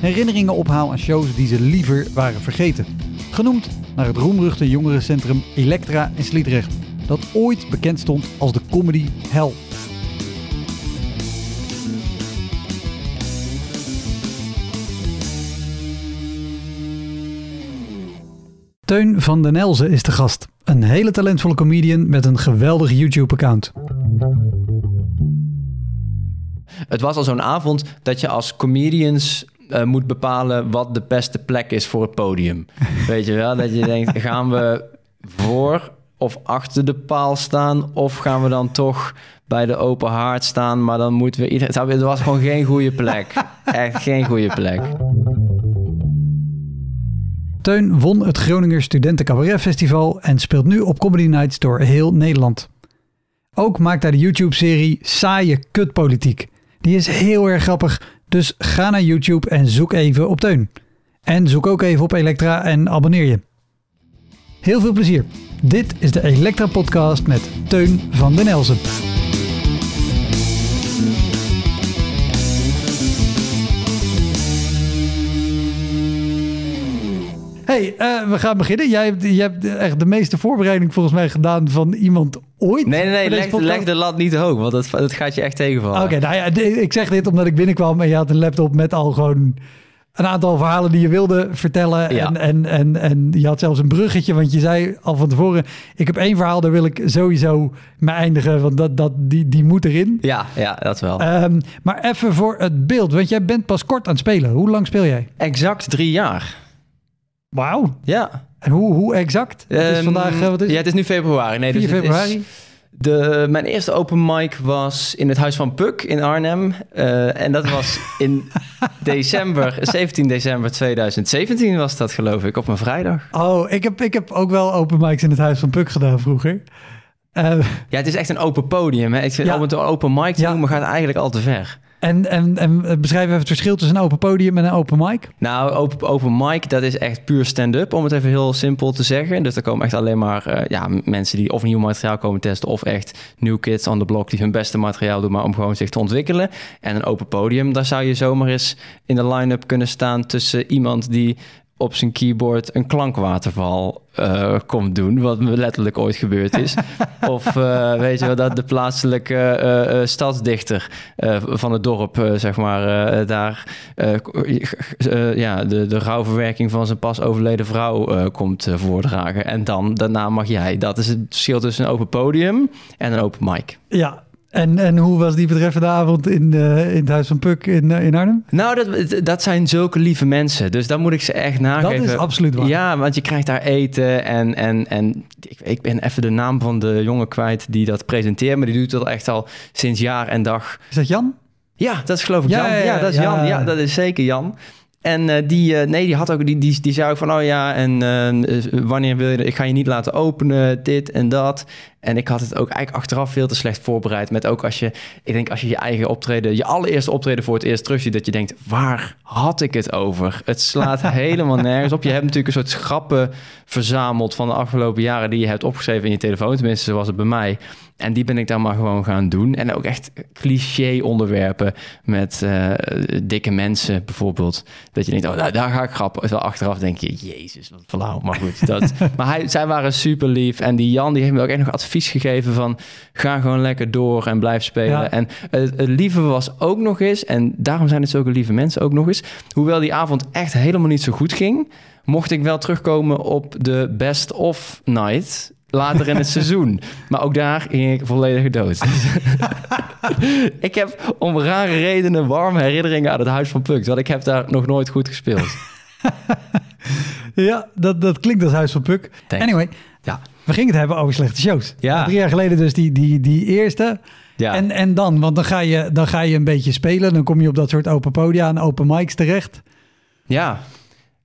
herinneringen ophaal aan shows die ze liever waren vergeten. Genoemd naar het roemruchte jongerencentrum Elektra in Sliedrecht, dat ooit bekend stond als de comedy hell. Teun van den Elzen is de gast. Een hele talentvolle comedian met een geweldig YouTube-account. Het was al zo'n avond dat je als comedians uh, moet bepalen wat de beste plek is voor het podium. Weet je wel? Dat je denkt, gaan we voor of achter de paal staan? Of gaan we dan toch bij de open haard staan? Maar dan moeten we iedereen... Het was gewoon geen goede plek. Echt geen goede plek. Teun won het Groninger Studenten Cabaret Festival en speelt nu op Comedy Nights door heel Nederland. Ook maakt hij de YouTube-serie Saaie Kutpolitiek. Die is heel erg grappig, dus ga naar YouTube en zoek even op Teun. En zoek ook even op Elektra en abonneer je. Heel veel plezier. Dit is de Elektra Podcast met Teun van den Elzen. Hey, uh, we gaan beginnen. Jij hebt, jij hebt echt de meeste voorbereiding volgens mij gedaan van iemand ooit. Nee, nee, nee leg, leg, de lat niet hoog, want dat, dat gaat je echt tegenvallen. Oké, nou ja, ik zeg dit omdat ik binnenkwam en je had een laptop met al gewoon een aantal verhalen die je wilde vertellen. Ja. En, en, en, en je had zelfs een bruggetje, want je zei al van tevoren... ik heb één verhaal, daar wil ik sowieso mee eindigen, want dat, dat, die, die moet erin. Ja, ja dat wel. Um, maar even voor het beeld, want jij bent pas kort aan het spelen. Hoe lang speel jij? Exact drie jaar. Wauw. Ja. En hoe, hoe exact? Het is ehm, vandaag, wat is Ja, het is nu februari. Nee, 4 dus februari? De, mijn eerste open mic was in het Huis van Puk in Arnhem. Uh, en dat was in december, 17 december 2017 was dat geloof ik, op mijn vrijdag. Oh, ik heb, ik heb ook wel open mics in het Huis van Puk gedaan vroeger. Uh, ja, het is echt een open podium. Hè? Ik vind ja. om het een open mic te ja. noemen gaat eigenlijk al te ver. En, en, en beschrijf even het verschil tussen een open podium en een open mic. Nou, open, open mic, dat is echt puur stand-up, om het even heel simpel te zeggen. Dus er komen echt alleen maar uh, ja, mensen die of nieuw materiaal komen testen... of echt new kids on the block die hun beste materiaal doen... maar om gewoon zich te ontwikkelen. En een open podium, daar zou je zomaar eens in de line-up kunnen staan... tussen iemand die op zijn keyboard een klankwaterval uh, komt doen, wat letterlijk ooit gebeurd is. of uh, weet je wel, dat de plaatselijke uh, stadsdichter van het dorp, zeg maar, daar ja, de, de rouwverwerking van zijn pas overleden vrouw komt voordragen. En dan, daarna mag jij. Dat is het verschil tussen een open podium en een open mic. Ja, en, en hoe was die betreffende avond in, uh, in het Huis van Puk in, uh, in Arnhem? Nou, dat, dat zijn zulke lieve mensen. Dus dan moet ik ze echt nageven. Dat is absoluut waar. Ja, want je krijgt daar eten. En, en, en ik, ik ben even de naam van de jongen kwijt die dat presenteert. Maar die doet dat echt al sinds jaar en dag. Is dat Jan? Ja, dat is geloof ik Jan. Ja, ja, dat is Jan. Ja, dat is zeker Jan. En uh, die, uh, nee, die had ook, die, die, die zei ook van, oh ja, en uh, wanneer wil je, ik ga je niet laten openen, dit en dat. En ik had het ook eigenlijk achteraf veel te slecht voorbereid. Met ook als je, ik denk als je je eigen optreden, je allereerste optreden voor het eerst terugziet, dat je denkt, waar had ik het over? Het slaat helemaal nergens op. Je hebt natuurlijk een soort grappen verzameld van de afgelopen jaren die je hebt opgeschreven in je telefoon. Tenminste, zoals het bij mij. En die ben ik dan maar gewoon gaan doen. En ook echt cliché onderwerpen met uh, dikke mensen bijvoorbeeld. Dat je denkt, oh, nou, daar ga ik grappen. Wel achteraf denk je, jezus, wat flauw. Maar goed, dat, maar hij, zij waren super lief. En die Jan, die heeft me ook echt nog advies gegeven van... ga gewoon lekker door en blijf spelen. En het, het lieve was ook nog eens... en daarom zijn het zulke lieve mensen ook nog eens... hoewel die avond echt helemaal niet zo goed ging mocht ik wel terugkomen op de best of night later in het seizoen. Maar ook daar ging ik volledig dood. ik heb om rare redenen warme herinneringen aan het Huis van Puck. Want ik heb daar nog nooit goed gespeeld. ja, dat, dat klinkt als Huis van Puck. Anyway, ja. We gingen het hebben over slechte shows. Ja. Drie jaar geleden dus die, die, die eerste. Ja. En, en dan, want dan ga, je, dan ga je een beetje spelen. Dan kom je op dat soort open podia en open mics terecht. Ja,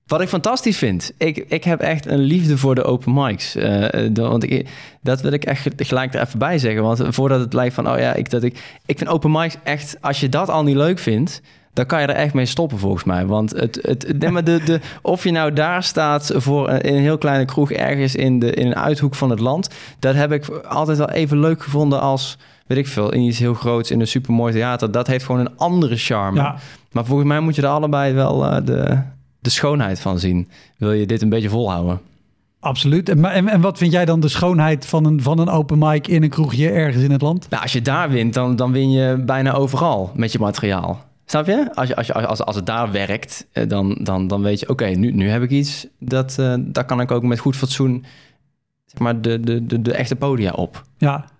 wat ik fantastisch vind. Ik, ik heb echt een liefde voor de open mics. Uh, want ik, dat wil ik echt gelijk er even bij zeggen. Want voordat het lijkt van, oh ja, ik, dat ik, ik vind open mics echt, als je dat al niet leuk vindt, dan kan je er echt mee stoppen volgens mij. Want het, het, de, de, de, of je nou daar staat voor een, in een heel kleine kroeg ergens in, de, in een uithoek van het land, dat heb ik altijd wel even leuk gevonden als, weet ik veel, in iets heel groots in een supermooi theater. Dat heeft gewoon een andere charme. Ja. Maar volgens mij moet je er allebei wel uh, de, de schoonheid van zien. Wil je dit een beetje volhouden? Absoluut. En, en, en, wat vind jij dan de schoonheid van een, van een open mic in een kroegje ergens in het land? Nou, als je daar wint, dan, dan win je bijna overal met je materiaal. Snap je? Als, je, als, je, als, als het daar werkt, eh, dan, dan, dan weet je... oké, nu, nu heb ik iets, dat, uh, daar kan ik ook met goed fatsoen... zeg maar de, de, de, de echte podia op. Ja.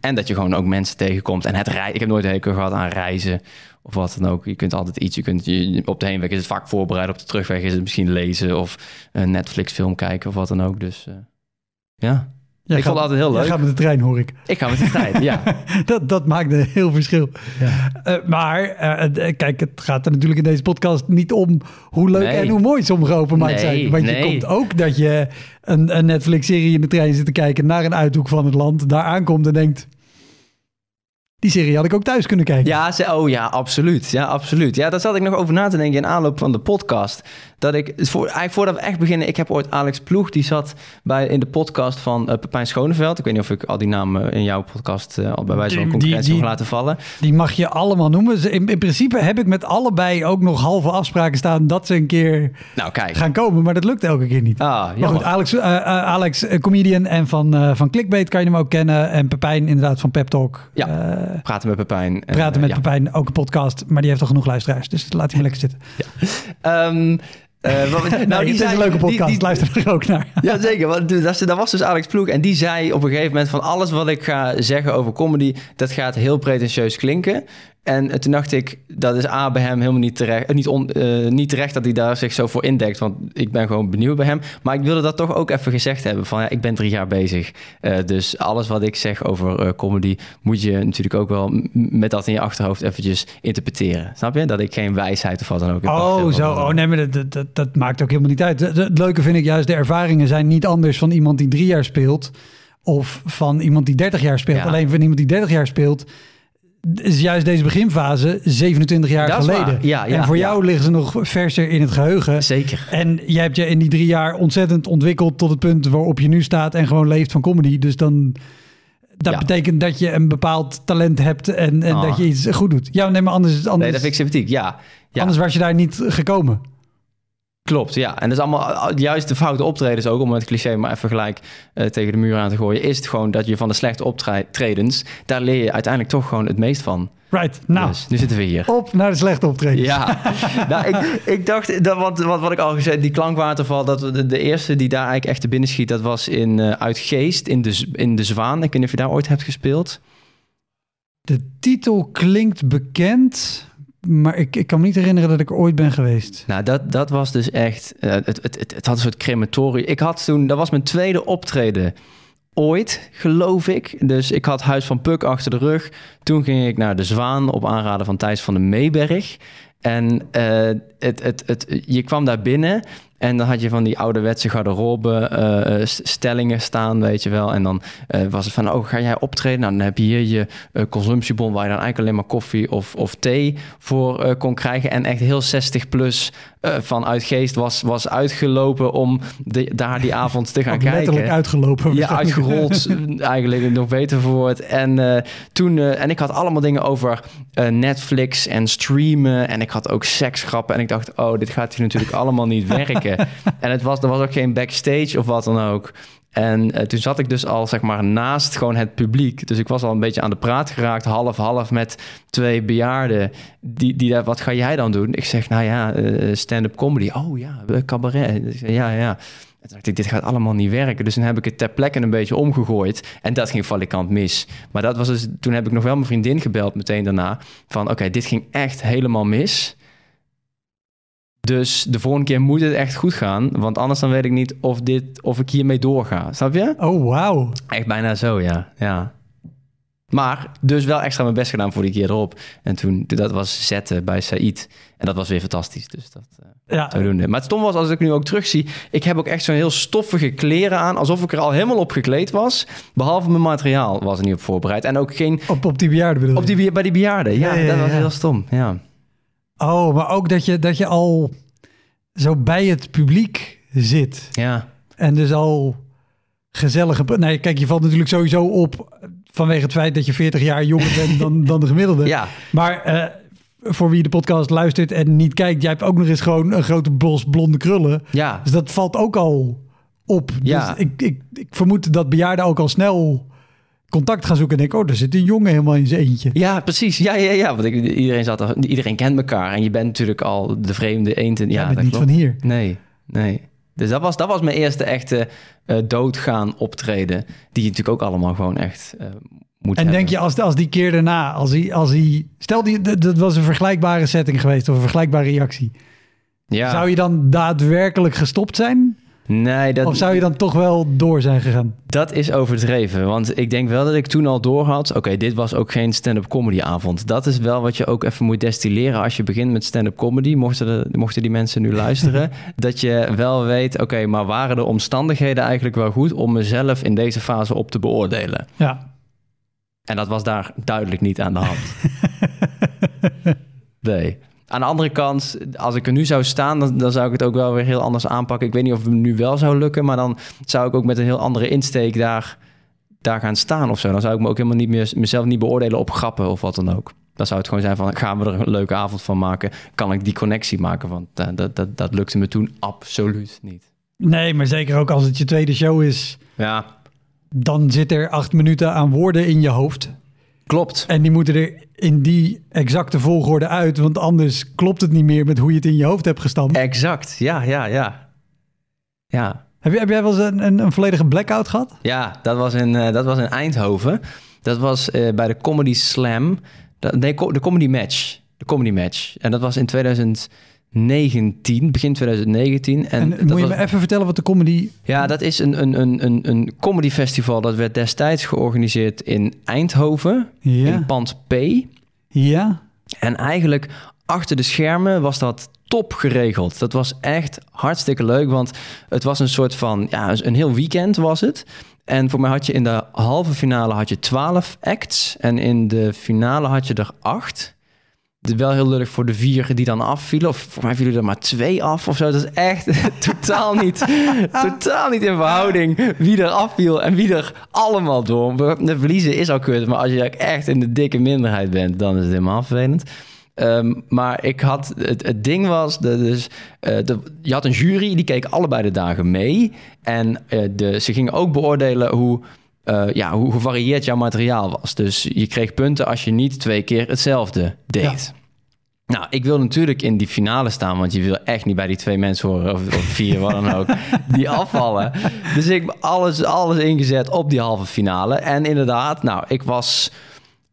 En dat je gewoon ook mensen tegenkomt. En het rijden. Ik heb nooit een hekel gehad aan reizen of wat dan ook. Je kunt altijd iets. Je kunt je, op de heenweg is het vaak voorbereiden. Op de terugweg is het misschien lezen of een Netflix film kijken of wat dan ook. Dus uh, ja. Ik vond het altijd heel leuk. Je gaat met de trein, hoor ik. Ik ga met de trein, ja. dat, dat maakt een heel verschil. Ja. Uh, maar uh, kijk, het gaat er natuurlijk in deze podcast niet om hoe leuk en hoe mooi sommige open nee, zijn. Want je komt ook dat je een, een Netflix-serie in de trein zit te kijken naar een uithoek van het land, daar aankomt en denkt die serie had ik ook thuis kunnen kijken. Ja, oh ja, absoluut. Ja, absoluut. Ja, daar zat ik nog over na te denken in aanloop van de podcast. Dat ik, voor, eigenlijk voordat we echt beginnen, ik heb ooit Alex Ploeg, die zat bij, in de podcast van uh, Pepijn Schoneveld. Ik weet niet of ik al die namen in jouw podcast uh, al bij wijze van concurrentie mag laten vallen. Die mag je allemaal noemen. In, in principe heb ik met allebei ook nog halve afspraken staan dat ze een keer nou, kijk. gaan komen. Maar dat lukt elke keer niet. Ah, maar goed, Alex, uh, Alex comedian en van, van Clickbait kan je hem ook kennen. En Pepijn inderdaad van Pep Talk. Ja. Praten met Pepijn. Praten met Pepijn, ook een podcast, maar die heeft al genoeg luisteraars. Dus laat maar lekker zitten. Ja. Um, uh, wat, nou, die is een leuke podcast, die, luister er ook naar. ja, zeker. Want dat, dat was dus Alex Ploeg. En die zei op een gegeven moment van alles wat ik ga zeggen over comedy... dat gaat heel pretentieus klinken. En toen dacht ik, dat is A bij hem helemaal niet terecht, eh, niet, on, uh, niet terecht dat hij daar zich zo voor indekt. Want ik ben gewoon benieuwd bij hem. Maar ik wilde dat toch ook even gezegd hebben. Van ja, ik ben drie jaar bezig. Uh, dus alles wat ik zeg over comedy moet je natuurlijk ook wel met dat in je achterhoofd eventjes interpreteren. Snap je? Dat ik geen wijsheid of wat dan ook heb. Oh, zo. Oh, nee, maar dat, dat, dat, maakt ook helemaal niet uit. Het leuke vind ik juist, de ervaringen zijn niet anders van iemand die drie jaar speelt. Of van iemand die 30 jaar speelt. Alleen van iemand die 30 jaar speelt is juist deze beginfase 27 jaar geleden. Ja, ja, en voor jou liggen ze nog verser in het geheugen. Zeker. En jij hebt je in die drie jaar ontzettend ontwikkeld tot het punt waarop je nu staat en gewoon leeft van comedy. Dus dan. Dat betekent dat je een bepaald talent hebt en, en dat je ah. iets goed doet. Ja, nee, maar anders... anders nee, dat vind ik sympathiek, ja. Anders was je daar niet gekomen. Klopt, ja. En dat is allemaal juist de foute optredens ook, om het cliché maar even gelijk uh, tegen de muur aan te gooien, is het gewoon dat je van de slechte optredens, daar leer je uiteindelijk toch gewoon het meest van. Right, nou. Dus, nu zitten we hier. Op naar de slechte optredens. Ja, nou, ik, ik dacht, dat, wat, wat, wat ik al gezegd, die klankwaterval, dat de, de eerste die daar eigenlijk echt te binnen schiet, dat was in uh, Uit Geest, in de, in de Zwaan. Ik weet niet of je daar ooit hebt gespeeld. De titel klinkt bekend, maar ik, ik kan me niet herinneren dat ik ooit ben geweest. Nou, dat, dat was dus echt... Uh, het, het, het, het, had een soort crematorium. Ik had toen... Dat was mijn tweede optreden ooit, geloof ik. Dus ik had Huis van Puk achter de rug. Toen ging ik naar De Zwaan op aanraden van Thijs van de Meeberg. En uh, het, het, het, je kwam daar binnen en dan had je van die ouderwetse garderobe uh, stellingen staan, weet je wel. En dan uh, was het van, oh, ga jij optreden? Nou, dan heb je hier je uh, consumptiebon waar je dan eigenlijk alleen maar koffie of, of thee voor kon krijgen. En echt heel 60 plus vanuit geest was, was uitgelopen om de, daar die avond te gaan kijken. Letterlijk uitgelopen. Ja, uitgerold eigenlijk, nog beter voor En toen, en ik had allemaal dingen over Netflix en streamen. En ik had ook seksgrappen. En ik dacht, oh, dit gaat hier natuurlijk allemaal niet werken. en het was, er was ook geen backstage of wat dan ook. En uh, toen zat ik dus al zeg maar naast gewoon het publiek. Dus ik was al een beetje aan de praat geraakt, half-half met twee bejaarden. Die, die wat ga jij dan doen? Ik zeg, nou ja, uh, stand-up comedy. Oh ja, cabaret. Zeg, ja, ja. En toen dacht ik, dit gaat allemaal niet werken. Dus toen heb ik het ter plekke een beetje omgegooid. En dat ging valikant mis. Maar dat was dus, toen heb ik nog wel mijn vriendin gebeld meteen daarna. Van oké, dit ging echt helemaal mis. Dus de volgende keer moet het echt goed gaan. Want anders dan weet ik niet of, dit, of ik hiermee doorga. Snap je? Oh, wauw. Echt bijna zo, ja. ja. Maar dus wel extra mijn best gedaan voor die keer erop. En toen, dat was zetten bij Said. En dat was weer fantastisch. Dus dat uh, ja. doen. Maar het stom was, als ik nu ook terugzie... ik heb ook echt zo'n heel stoffige kleren aan... alsof ik er al helemaal op gekleed was. Behalve mijn materiaal was er niet op voorbereid. En ook geen... Op, op die bejaarden bedoel Op die, bij die bejaarden, ja. ja dat was heel stom, ja. Oh, maar ook dat je, dat je al zo bij het publiek zit. Ja. En dus al gezellige... Nee, kijk, je valt natuurlijk sowieso op vanwege het feit dat je 40 jaar jonger bent dan, dan de gemiddelde. Ja. Maar uh, voor wie de podcast luistert en niet kijkt, jij hebt ook nog eens gewoon een grote bos blonde krullen. Ja. Dus dat valt ook al op. Ja. Dus ik, ik, ik vermoed dat bejaarden ook al snel contact gaan zoeken en denk, oh, er zit een jongen helemaal in zijn eentje. Ja, precies. Ja, ja, ja. Want ik, iedereen, zat er, iedereen kent elkaar en je bent natuurlijk al de vreemde eend. Ja, ja bent niet van hier. Nee, nee. Dus dat was, dat was mijn eerste echte uh, doodgaan optreden. Die je natuurlijk ook allemaal gewoon echt uh, moet En denk je, als, als die keer daarna, als hij, als hij stel die, dat was een vergelijkbare setting geweest of een vergelijkbare reactie. Ja. Zou je dan daadwerkelijk gestopt zijn? Nee, dat... Of zou je dan toch wel door zijn gegaan? Dat is overdreven, want ik denk wel dat ik toen al door had... oké, dit was ook geen stand-up comedy avond. Dat is wel wat je ook even moet destilleren als je begint met stand-up comedy. Mochten, de, mochten die mensen nu luisteren. dat je wel weet, oké, maar waren de omstandigheden eigenlijk wel goed... om mezelf in deze fase op te beoordelen? Ja. En dat was daar duidelijk niet aan de hand. nee. Aan de andere kant, als ik er nu zou staan, dan, dan, zou ik het ook wel weer heel anders aanpakken. Ik weet niet of het nu wel zou lukken, maar dan zou ik ook met een heel andere insteek daar, daar gaan staan of zo. Dan zou ik me ook helemaal niet meer mezelf niet beoordelen op grappen of wat dan ook. Dan zou het gewoon zijn van, gaan we er een leuke avond van maken? Kan ik die connectie maken? Want uh, dat, dat, dat lukte me toen absoluut niet. Nee, maar zeker ook als het je tweede show is. Ja. Dan zit er acht minuten aan woorden in je hoofd. Klopt. En die moeten er in die exacte volgorde uit, want anders klopt het niet meer met hoe je het in je hoofd hebt gestampt. Exact, ja, ja, ja. Ja. Heb, je, heb jij wel eens een, een, een volledige blackout gehad? Ja, dat was in, uh, dat was in Eindhoven. Dat was uh, bij de Comedy Slam. nee, de Comedy Match. De Comedy Match. En dat was in 2000. 19, begin 2019. En, en moet je me even vertellen wat de comedy... Ja, dat is een, een, een, een, een comedy festival. Dat werd destijds georganiseerd in Eindhoven, ja. in Pand P. Ja. En eigenlijk achter de schermen was dat top geregeld. Dat was echt hartstikke leuk, want het was een soort van... Ja, een heel weekend was het. En voor mij had je in de halve finale had je 12 acts. En in de finale had je er acht wel heel lullig voor de vier die dan afvielen. Of voor mij vielen er maar twee af of zo. Dat is echt totaal, niet, totaal niet in verhouding wie er afviel en wie er allemaal door. De verliezen is al kut, maar als je echt in de dikke minderheid bent, dan is het helemaal vervelend. Um, maar ik had, het, het ding was, de, dus, uh, de, je had een jury, die keek allebei de dagen mee. En uh, de, ze gingen ook beoordelen hoe, uh, ja, hoe gevarieerd jouw materiaal was. Dus je kreeg punten als je niet twee keer hetzelfde deed. Ja. Nou, ik wil natuurlijk in die finale staan, want je wil echt niet bij die twee mensen horen, of, of vier, wat dan ook, die afvallen. Dus ik heb alles, alles ingezet op die halve finale. En inderdaad, nou, ik was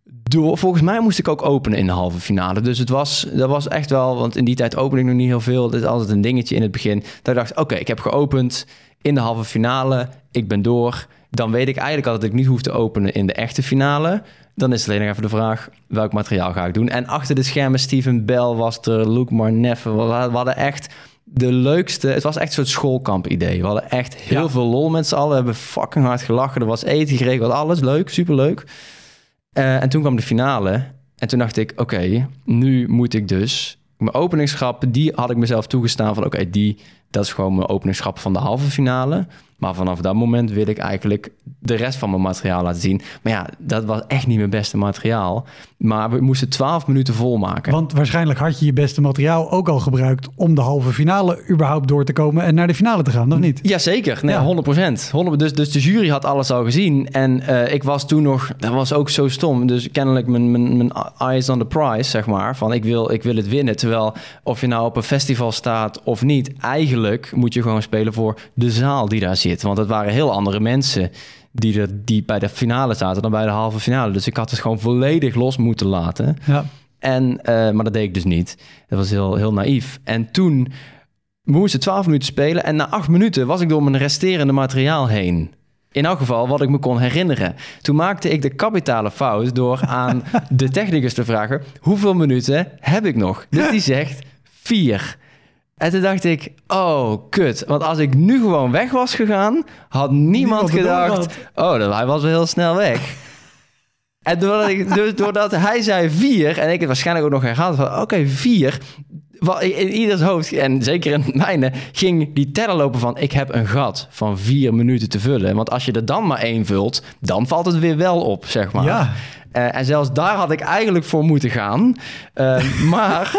door. Volgens mij moest ik ook openen in de halve finale. Dus het was, dat was echt wel, want in die tijd open ik nog niet heel veel. Dit is altijd een dingetje in het begin. Daar dacht ik, oké, ik heb geopend in de halve finale, ik ben door. Dan weet ik eigenlijk al dat ik niet hoef te openen in de echte finale. Dan is het alleen nog even de vraag, welk materiaal ga ik doen? En achter de schermen, Steven Bell was er, Luke Marneffe. We, we hadden echt de leukste... Het was echt een soort schoolkamp-idee. We hadden echt heel ja. veel lol met z'n allen. We hebben fucking hard gelachen. Er was eten geregeld, alles leuk, superleuk. Uh, en toen kwam de finale. En toen dacht ik, oké, okay, nu moet ik dus... Mijn openingsgrap, die had ik mezelf toegestaan van... oké, okay, die, dat is gewoon mijn openingsgrap van de halve finale. Maar vanaf dat moment wil ik eigenlijk de rest van mijn materiaal laten zien. Maar ja, dat was echt niet mijn beste materiaal. Maar we moesten 12 minuten volmaken. Want waarschijnlijk had je je beste materiaal ook al gebruikt om de halve finale überhaupt door te komen en naar de finale te gaan, of niet? Jazeker, nee, ja. 100%. 100 dus, dus de jury had alles al gezien. En uh, ik was toen nog, dat was ook zo stom. Dus kennelijk mijn, mijn, mijn eyes on the prize, zeg maar. Van ik wil, ik wil het winnen. Terwijl of je nou op een festival staat of niet, eigenlijk moet je gewoon spelen voor de zaal die daar zit. Want het waren heel andere mensen die, er, die bij de finale zaten dan bij de halve finale. Dus ik had het gewoon volledig los moeten laten. Ja. En, uh, maar dat deed ik dus niet. Dat was heel, heel naïef. En toen moesten 12 minuten spelen. En na acht minuten was ik door mijn resterende materiaal heen. In elk geval wat ik me kon herinneren. Toen maakte ik de kapitale fout door aan de technicus te vragen: hoeveel minuten heb ik nog? Dus die zegt vier. En toen dacht ik, oh, kut. Want als ik nu gewoon weg was gegaan, had niemand, gedacht... Oh, dat, hij was wel heel snel weg. en doordat, ik, dus doordat hij zei vier... en ik het waarschijnlijk ook nog herhaald van... oké, vier... In ieders hoofd, en zeker in mijne, ging die teller lopen van... ik heb een gat van vier minuten te vullen. Want als je er dan maar één vult, dan valt het weer wel op, zeg maar. Ja. Uh, en zelfs daar had ik eigenlijk voor moeten gaan. Uh, maar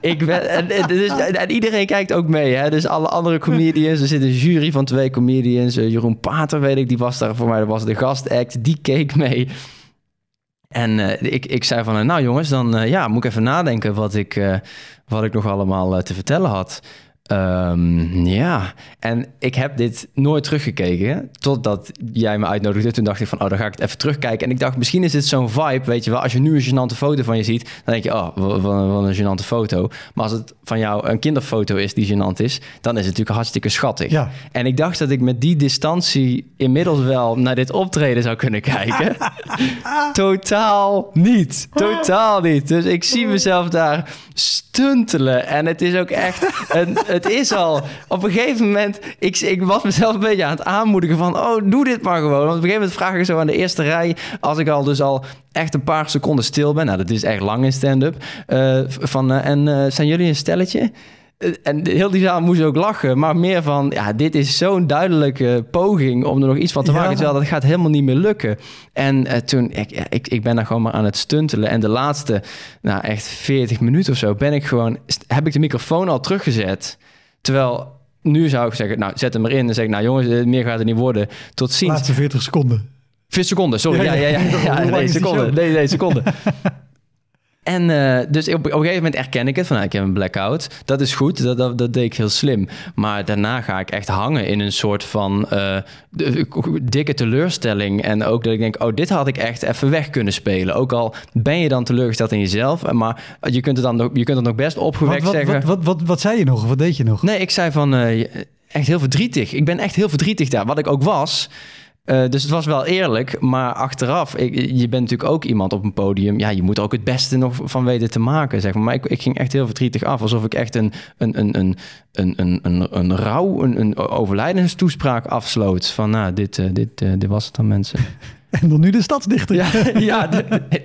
ik ben, en, dus, en, iedereen kijkt ook mee. Hè? Dus alle andere comedians. Er zit een jury van twee comedians. Uh, Jeroen Pater, weet ik, die was daar voor mij. Dat was de gastact. Die keek mee. En uh, ik, ik zei van, nou jongens, dan uh, ja, moet ik even nadenken wat ik, wat ik nog allemaal te vertellen had. Um, ja, en ik heb dit nooit teruggekeken totdat jij me uitnodigde. Toen dacht ik van, oh, dan ga ik het even terugkijken. En ik dacht, misschien is dit zo'n vibe, weet je wel. Als je nu een gênante foto van je ziet, dan denk je, oh, wat, wat een gênante foto. Maar als het van jou een kinderfoto is die gênant is, dan is het natuurlijk hartstikke schattig. Ja. En ik dacht dat ik met die distantie inmiddels wel naar dit optreden zou kunnen kijken. Totaal niet. Totaal niet. Dus ik zie mezelf daar stuntelen. En het is ook echt... Een, het is al... Op een gegeven moment... Ik, ik was mezelf een beetje aan het aanmoedigen van... Oh, doe dit maar gewoon. Want op een gegeven moment vraag ik zo aan de eerste rij... Als ik al dus al echt een paar seconden stil ben... Nou, dat is echt lang in stand-up. Uh, van, uh, en uh, zijn jullie een stelletje? En heel die zaal moest ook lachen, maar meer van, ja, dit is zo'n duidelijke poging om er nog iets van te maken, terwijl dat gaat helemaal niet meer lukken. En uh, toen, ik, ik, ik ben daar gewoon maar aan het stuntelen. En de laatste, nou echt 40 minuten of zo, ben ik gewoon, heb ik de microfoon al teruggezet. Terwijl nu zou ik zeggen, nou, zet hem erin en zeg ik, nou jongens, eh, meer gaat het niet worden. Tot ziens. Laatste 40 seconden. 40 seconden, sorry. Ja, ja, ja. ja, ja, ja nee. Nee, nee, seconde. En uh, dus op, op, een gegeven moment erken ik het van nou, ik heb een blackout. Dat is goed, dat, dat, dat, deed ik heel slim. Maar daarna ga ik echt hangen in een soort van uh, dikke teleurstelling. En ook dat ik denk, oh, dit had ik echt even weg kunnen spelen. Ook al ben je dan teleurgesteld in jezelf. Maar je kunt het dan nog, je kunt het nog best opgewekt wat, wat, zeggen. Wat, wat, wat, wat, zei je nog? Wat deed je nog? Nee, ik zei van uh, echt heel verdrietig. Ik ben echt heel verdrietig daar. Wat ik ook was. Uh, dus het was wel eerlijk, maar achteraf, je bent natuurlijk ook iemand op een podium. Ja, je moet er ook het beste nog van weten te maken, zeg maar. Maar ik, ik ging echt heel verdrietig af, alsof ik echt een, een, een, een, een, een, een, een rouw, een, een overlijdenstoespraak afsloot. Van, nou, dit, uh, dit, uh, dit was het dan, mensen. En dan nu de stadsdichter. Ja, ja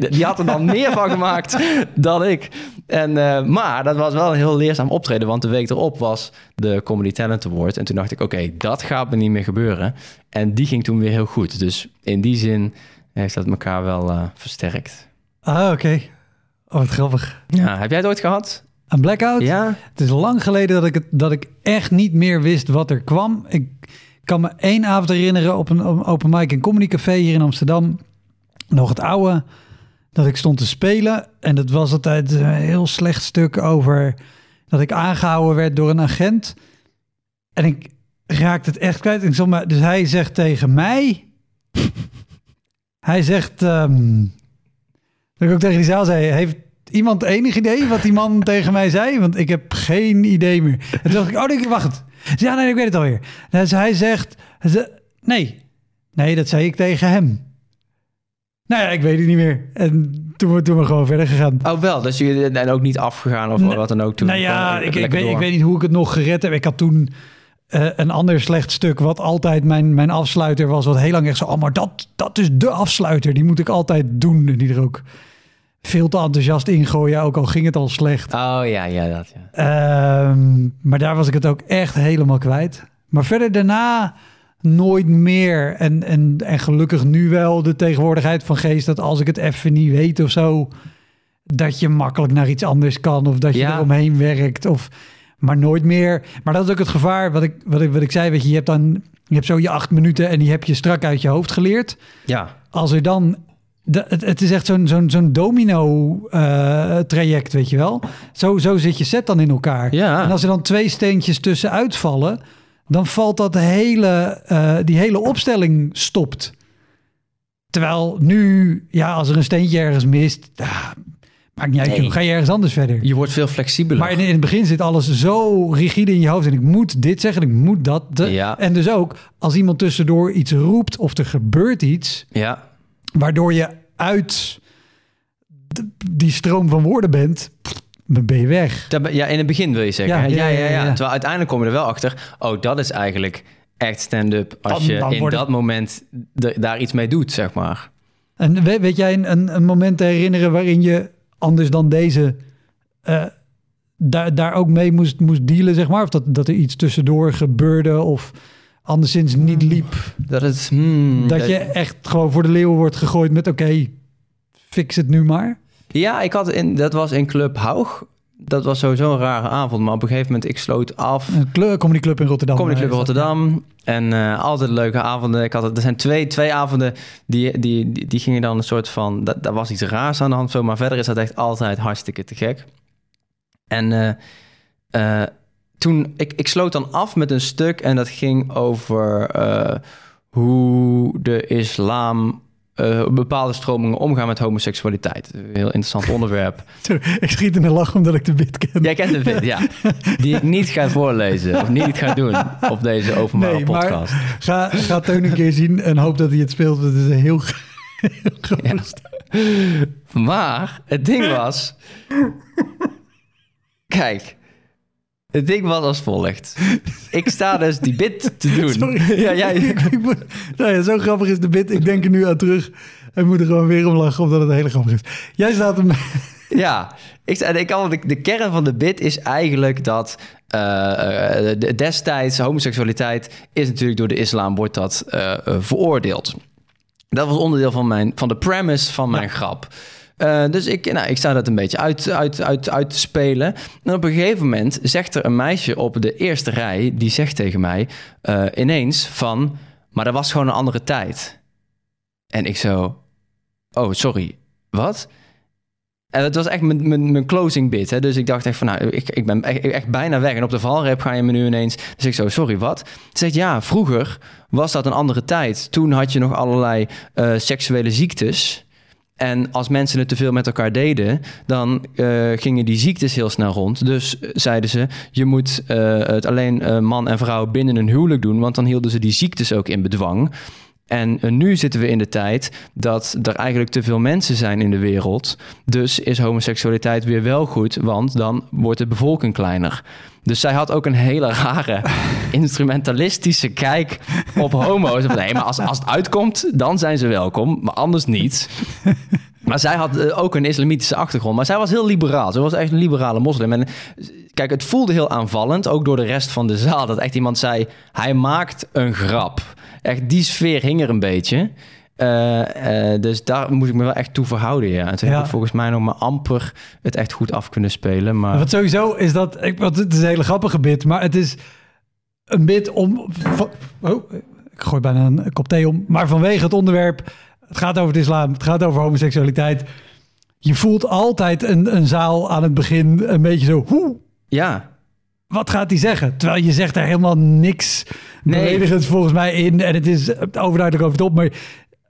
die had er dan meer van gemaakt dan ik. En, uh, maar dat was wel een heel leerzaam optreden. Want de week erop was de Comedy Talent Award. En toen dacht ik, oké, dat gaat me niet meer gebeuren. En die ging toen weer heel goed. Dus in die zin heeft dat elkaar wel uh, versterkt. Ah, oké. Oh, wat grappig. Ja, heb jij het ooit gehad? Een blackout? Ja. Het is lang geleden dat ik, het, dat ik echt niet meer wist wat er kwam. Ik kan me één avond herinneren op een open mic in Comedy Café hier in Amsterdam. Nog het oude, dat ik stond te spelen. En dat was altijd een heel slecht stuk over dat ik aangehouden werd door een agent. En ik raakte het echt kwijt. Ik maar, dus hij zegt tegen mij... hij zegt... Um, dat ik ook tegen die zaal zei... Heeft iemand enig idee wat die man tegen mij zei? Want ik heb geen idee meer. En toen dacht ik... Oh, ik, wacht. Ja, nee, ik weet het alweer. Dus hij zegt, nee, nee, dat zei ik tegen hem. Nou ja, ik weet het niet meer. En toen, toen we gewoon verder gegaan. Oh wel, dus je en ook niet afgegaan of wat dan ook toen? Nou ja, ik, ik, weet, ik weet niet hoe ik het nog gered heb. Ik had toen uh, een ander slecht stuk wat altijd mijn, mijn afsluiter was. Wat heel lang echt zo, oh maar dat, dat is de afsluiter. Die moet ik altijd doen. En die er ook veel te enthousiast ingooien, ook al ging het al slecht. Oh ja, ja, dat ja. Um, maar daar was ik het ook echt helemaal kwijt. Maar verder daarna nooit meer. En, en, en gelukkig nu wel de tegenwoordigheid van geest dat als ik het even niet weet of zo, dat je makkelijk naar iets anders kan of dat je ja. eromheen werkt. Of, maar nooit meer. Maar dat is ook het gevaar wat ik, wat ik, wat ik zei. Weet je, je hebt dan je hebt zo je acht minuten en die heb je strak uit je hoofd geleerd. Ja. Als er dan de, het, het, is echt zo'n zo'n zo'n domino-traject, weet je wel. Zo, zo zit je set dan in elkaar. Ja. En als er dan twee steentjes tussen uitvallen, dan valt dat hele, uh, die hele opstelling stopt. Terwijl nu, ja, als er een steentje ergens mist, Maakt niet uit, ga je ergens anders verder. Je wordt veel flexibeler. Maar in, in, het begin zit alles zo rigide in je hoofd. En ik moet dit zeggen, ik moet dat. Ja. En dus ook, als iemand tussendoor iets roept of er gebeurt iets... Ja. Waardoor je uit die stroom van woorden bent... ben je weg. Ja, in het begin wil je zeggen. Ja, ja, ja, ja, Terwijl uiteindelijk kom je er wel achter... oh, dat is eigenlijk echt stand-up... als je in dat moment daar iets mee doet, zeg maar. En weet, jij een, een moment te herinneren waarin je anders dan deze uh, daar, daar ook mee moest, moest dealen, zeg maar? Of dat, dat er iets tussendoor gebeurde of anderszins niet hmm. liep? Dat, het, hmm, dat, je echt gewoon voor de leeuw wordt gegooid met oké, fix het nu maar? Ja, ik had in, dat was in Club Haug. Dat was sowieso een rare avond, maar op een gegeven moment ik sloot af. Een Comedy Club in Rotterdam. Comedy Club in Rotterdam. En uh, altijd leuke avonden. Ik had het, er zijn twee, twee avonden die, die, die, die gingen dan een soort van... Dat, daar was iets raars aan de hand zo, maar verder is dat echt altijd hartstikke te gek. En uh, uh, toen, ik, ik sloot dan af met een stuk en dat ging over hoe de islam uh, bepaalde stromingen omgaan met homoseksualiteit. Een heel interessant onderwerp. ik schiet in een lach omdat ik de bit ken. Jij kent de bit, ja. Die ik niet ga voorlezen of niet ga doen op deze openbare nee, podcast. ga, ga Teun een keer zien en hoop dat hij het speelt. Het is een heel, heel Maar het ding was... Kijk, het ding was als volgt. Ik sta dus die bit te doen. Sorry. Ja, ja, ik, moet, nou ja, zo grappig is de bit. Ik denk er nu aan terug. En moet er gewoon weer om lachen, omdat het hele grappig is. Jij staat hem... Ja, ik, ik kan, de, de kern van de bit is eigenlijk dat uh, destijds homoseksualiteit is natuurlijk door de islam wordt dat uh, veroordeeld. Dat was onderdeel van, mijn, van de premise van mijn grap. Uh, dus ik, nou, ik sta dat een beetje uit, uit, uit, uit te spelen. En op een gegeven moment zegt er een meisje op de eerste rij... die zegt tegen mij uh, ineens van... maar dat was gewoon een andere tijd. En ik zo... oh, sorry, wat? En dat was echt mijn, mijn, mijn closing bit. Hè? Dus ik dacht echt van, nou, ik, ik ben echt, echt, bijna weg. En op de valrep ga je me nu ineens... Dus ik zo, sorry, wat? Ze zegt, ja, vroeger was dat een andere tijd. Toen had je nog allerlei uh, seksuele ziektes... En als mensen het te veel met elkaar deden, dan uh, gingen die ziektes heel snel rond. Dus uh, zeiden ze, je moet uh, het alleen man en vrouw binnen een huwelijk doen, want dan hielden ze die ziektes ook in bedwang. En nu zitten we in de tijd dat er eigenlijk te veel mensen zijn in de wereld. Dus is homoseksualiteit weer wel goed, want dan wordt de bevolking kleiner. Dus zij had ook een hele rare instrumentalistische kijk op homo's. Nee, maar als, als het uitkomt, dan zijn ze welkom, maar anders niet. Maar zij had eh, ook een islamitische achtergrond. Maar zij was heel liberaal. Ze was echt een liberale moslim. En kijk, het voelde heel aanvallend, ook door de rest van de zaal. Dat echt iemand zei, hij maakt een grap. Echt, die sfeer hing er een beetje. Uh, uh, dus daar moet ik me wel echt toe verhouden. Ja. En toen ja. heb ik volgens mij nog maar amper het echt goed af kunnen spelen. Maar... Wat sowieso is dat, ik, want het is een hele grappige bit, maar het is een bit om. Oh, ik gooi bijna een kop thee om. Maar vanwege het onderwerp, het gaat over het islam, het gaat over homoseksualiteit. Je voelt altijd een, een zaal aan het begin een beetje zo. Hoe? Ja. Wat gaat hij zeggen? Terwijl je zegt er helemaal niks nee. volgens mij in. En het is overduidelijk over het op. Maar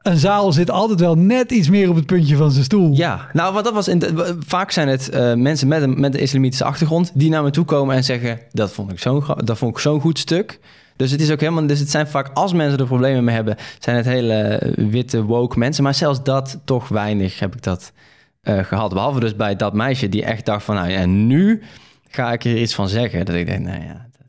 een zaal zit altijd wel net iets meer op het puntje van zijn stoel. Ja, nou, wat dat was. In de, vaak zijn het uh, mensen met een, met een islamitische achtergrond die naar me toe komen en zeggen: Dat vond ik zo'n dat vond ik zo'n goed stuk. Dus het is ook helemaal. Dus het zijn vaak, als mensen er problemen mee hebben, zijn het hele witte woke mensen. Maar zelfs dat toch weinig heb ik dat uh, gehad. Behalve dus bij dat meisje die echt dacht van, nou ja, nu ga ik er iets van zeggen. Dat ik denk, nou ja. Dat...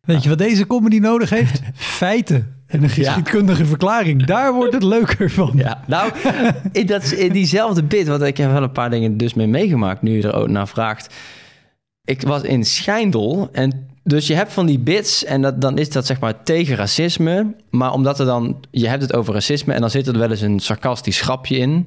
Weet je wat deze comedy nodig heeft? Feiten. En een geschiedkundige verklaring. Daar wordt het leuker van. Ja, nou, in, dat, in diezelfde bit, want ik heb wel een paar dingen dus mee meegemaakt, nu je er ook naar vraagt. Ik was in Schijndel en dus je hebt van die bits en dat, dan is dat zeg maar tegen racisme. Maar omdat er dan, je hebt het over racisme en dan zit er wel eens een sarcastisch grapje in.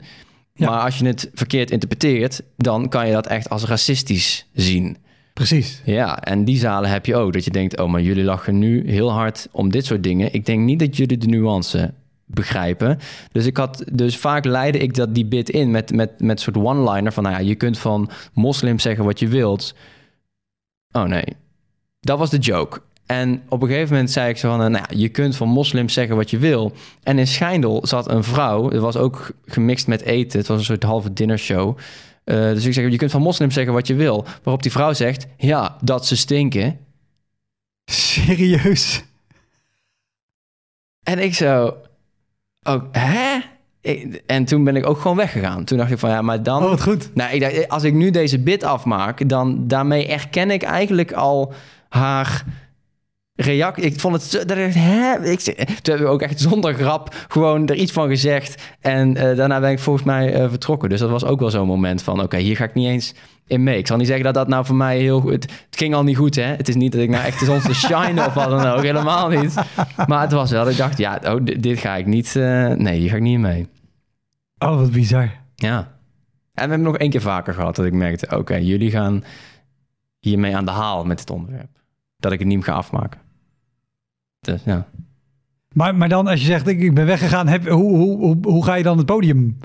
Maar als je het verkeerd interpreteert, dan kan je dat echt als racistisch zien. Precies. Ja, en die zalen heb je ook. Dat je denkt, oh, maar jullie lachen nu heel hard om dit soort dingen. Ik denk niet dat jullie de nuance begrijpen. Dus ik had, dus vaak leidde ik dat die bit in met, met, met soort one-liner van, nou ja, je kunt van moslims zeggen wat je wilt. Oh nee, dat was de joke. En op een gegeven moment zei ik zo van, nou ja, je kunt van moslims zeggen wat je wil. En in Schijndel zat een vrouw, het was ook gemixt met eten, het was een soort halve dinnershow. Uh, dus ik zeg, je kunt van moslims zeggen wat je wil. Waarop die vrouw zegt, ja, dat ze stinken. Serieus? En ik zo, oh, hè? en toen ben ik ook gewoon weggegaan. Toen dacht ik van ja, maar dan. Oh, wat goed. Nou, ik dacht, als ik nu deze bit afmaak, dan daarmee erken ik eigenlijk al haar reactie. Ik vond het. Dat ik, hè? Ik, toen hebben we ook echt zonder grap gewoon er iets van gezegd. En uh, daarna ben ik volgens mij uh, vertrokken. Dus dat was ook wel zo'n moment van: oké, hier ga ik niet eens in mee. Ik zal niet zeggen dat dat nou voor mij heel goed... Het, ging al niet goed, hè? Het is niet dat ik nou echt de shine of wat dan ook. Helemaal niet. Maar het was wel ik dacht, ja, oh, dit, ga ik niet... Uh, nee, hier ga ik niet in mee. Oh, wat bizar. Ja. En we hebben nog één keer vaker gehad dat ik merkte... Oké, jullie gaan hiermee aan de haal met het onderwerp. Dat ik het niet meer ga afmaken. Dus ja. Maar, maar dan als je zegt, ik, ik ben weggegaan... Heb, hoe, hoe, hoe, hoe ga je dan het podium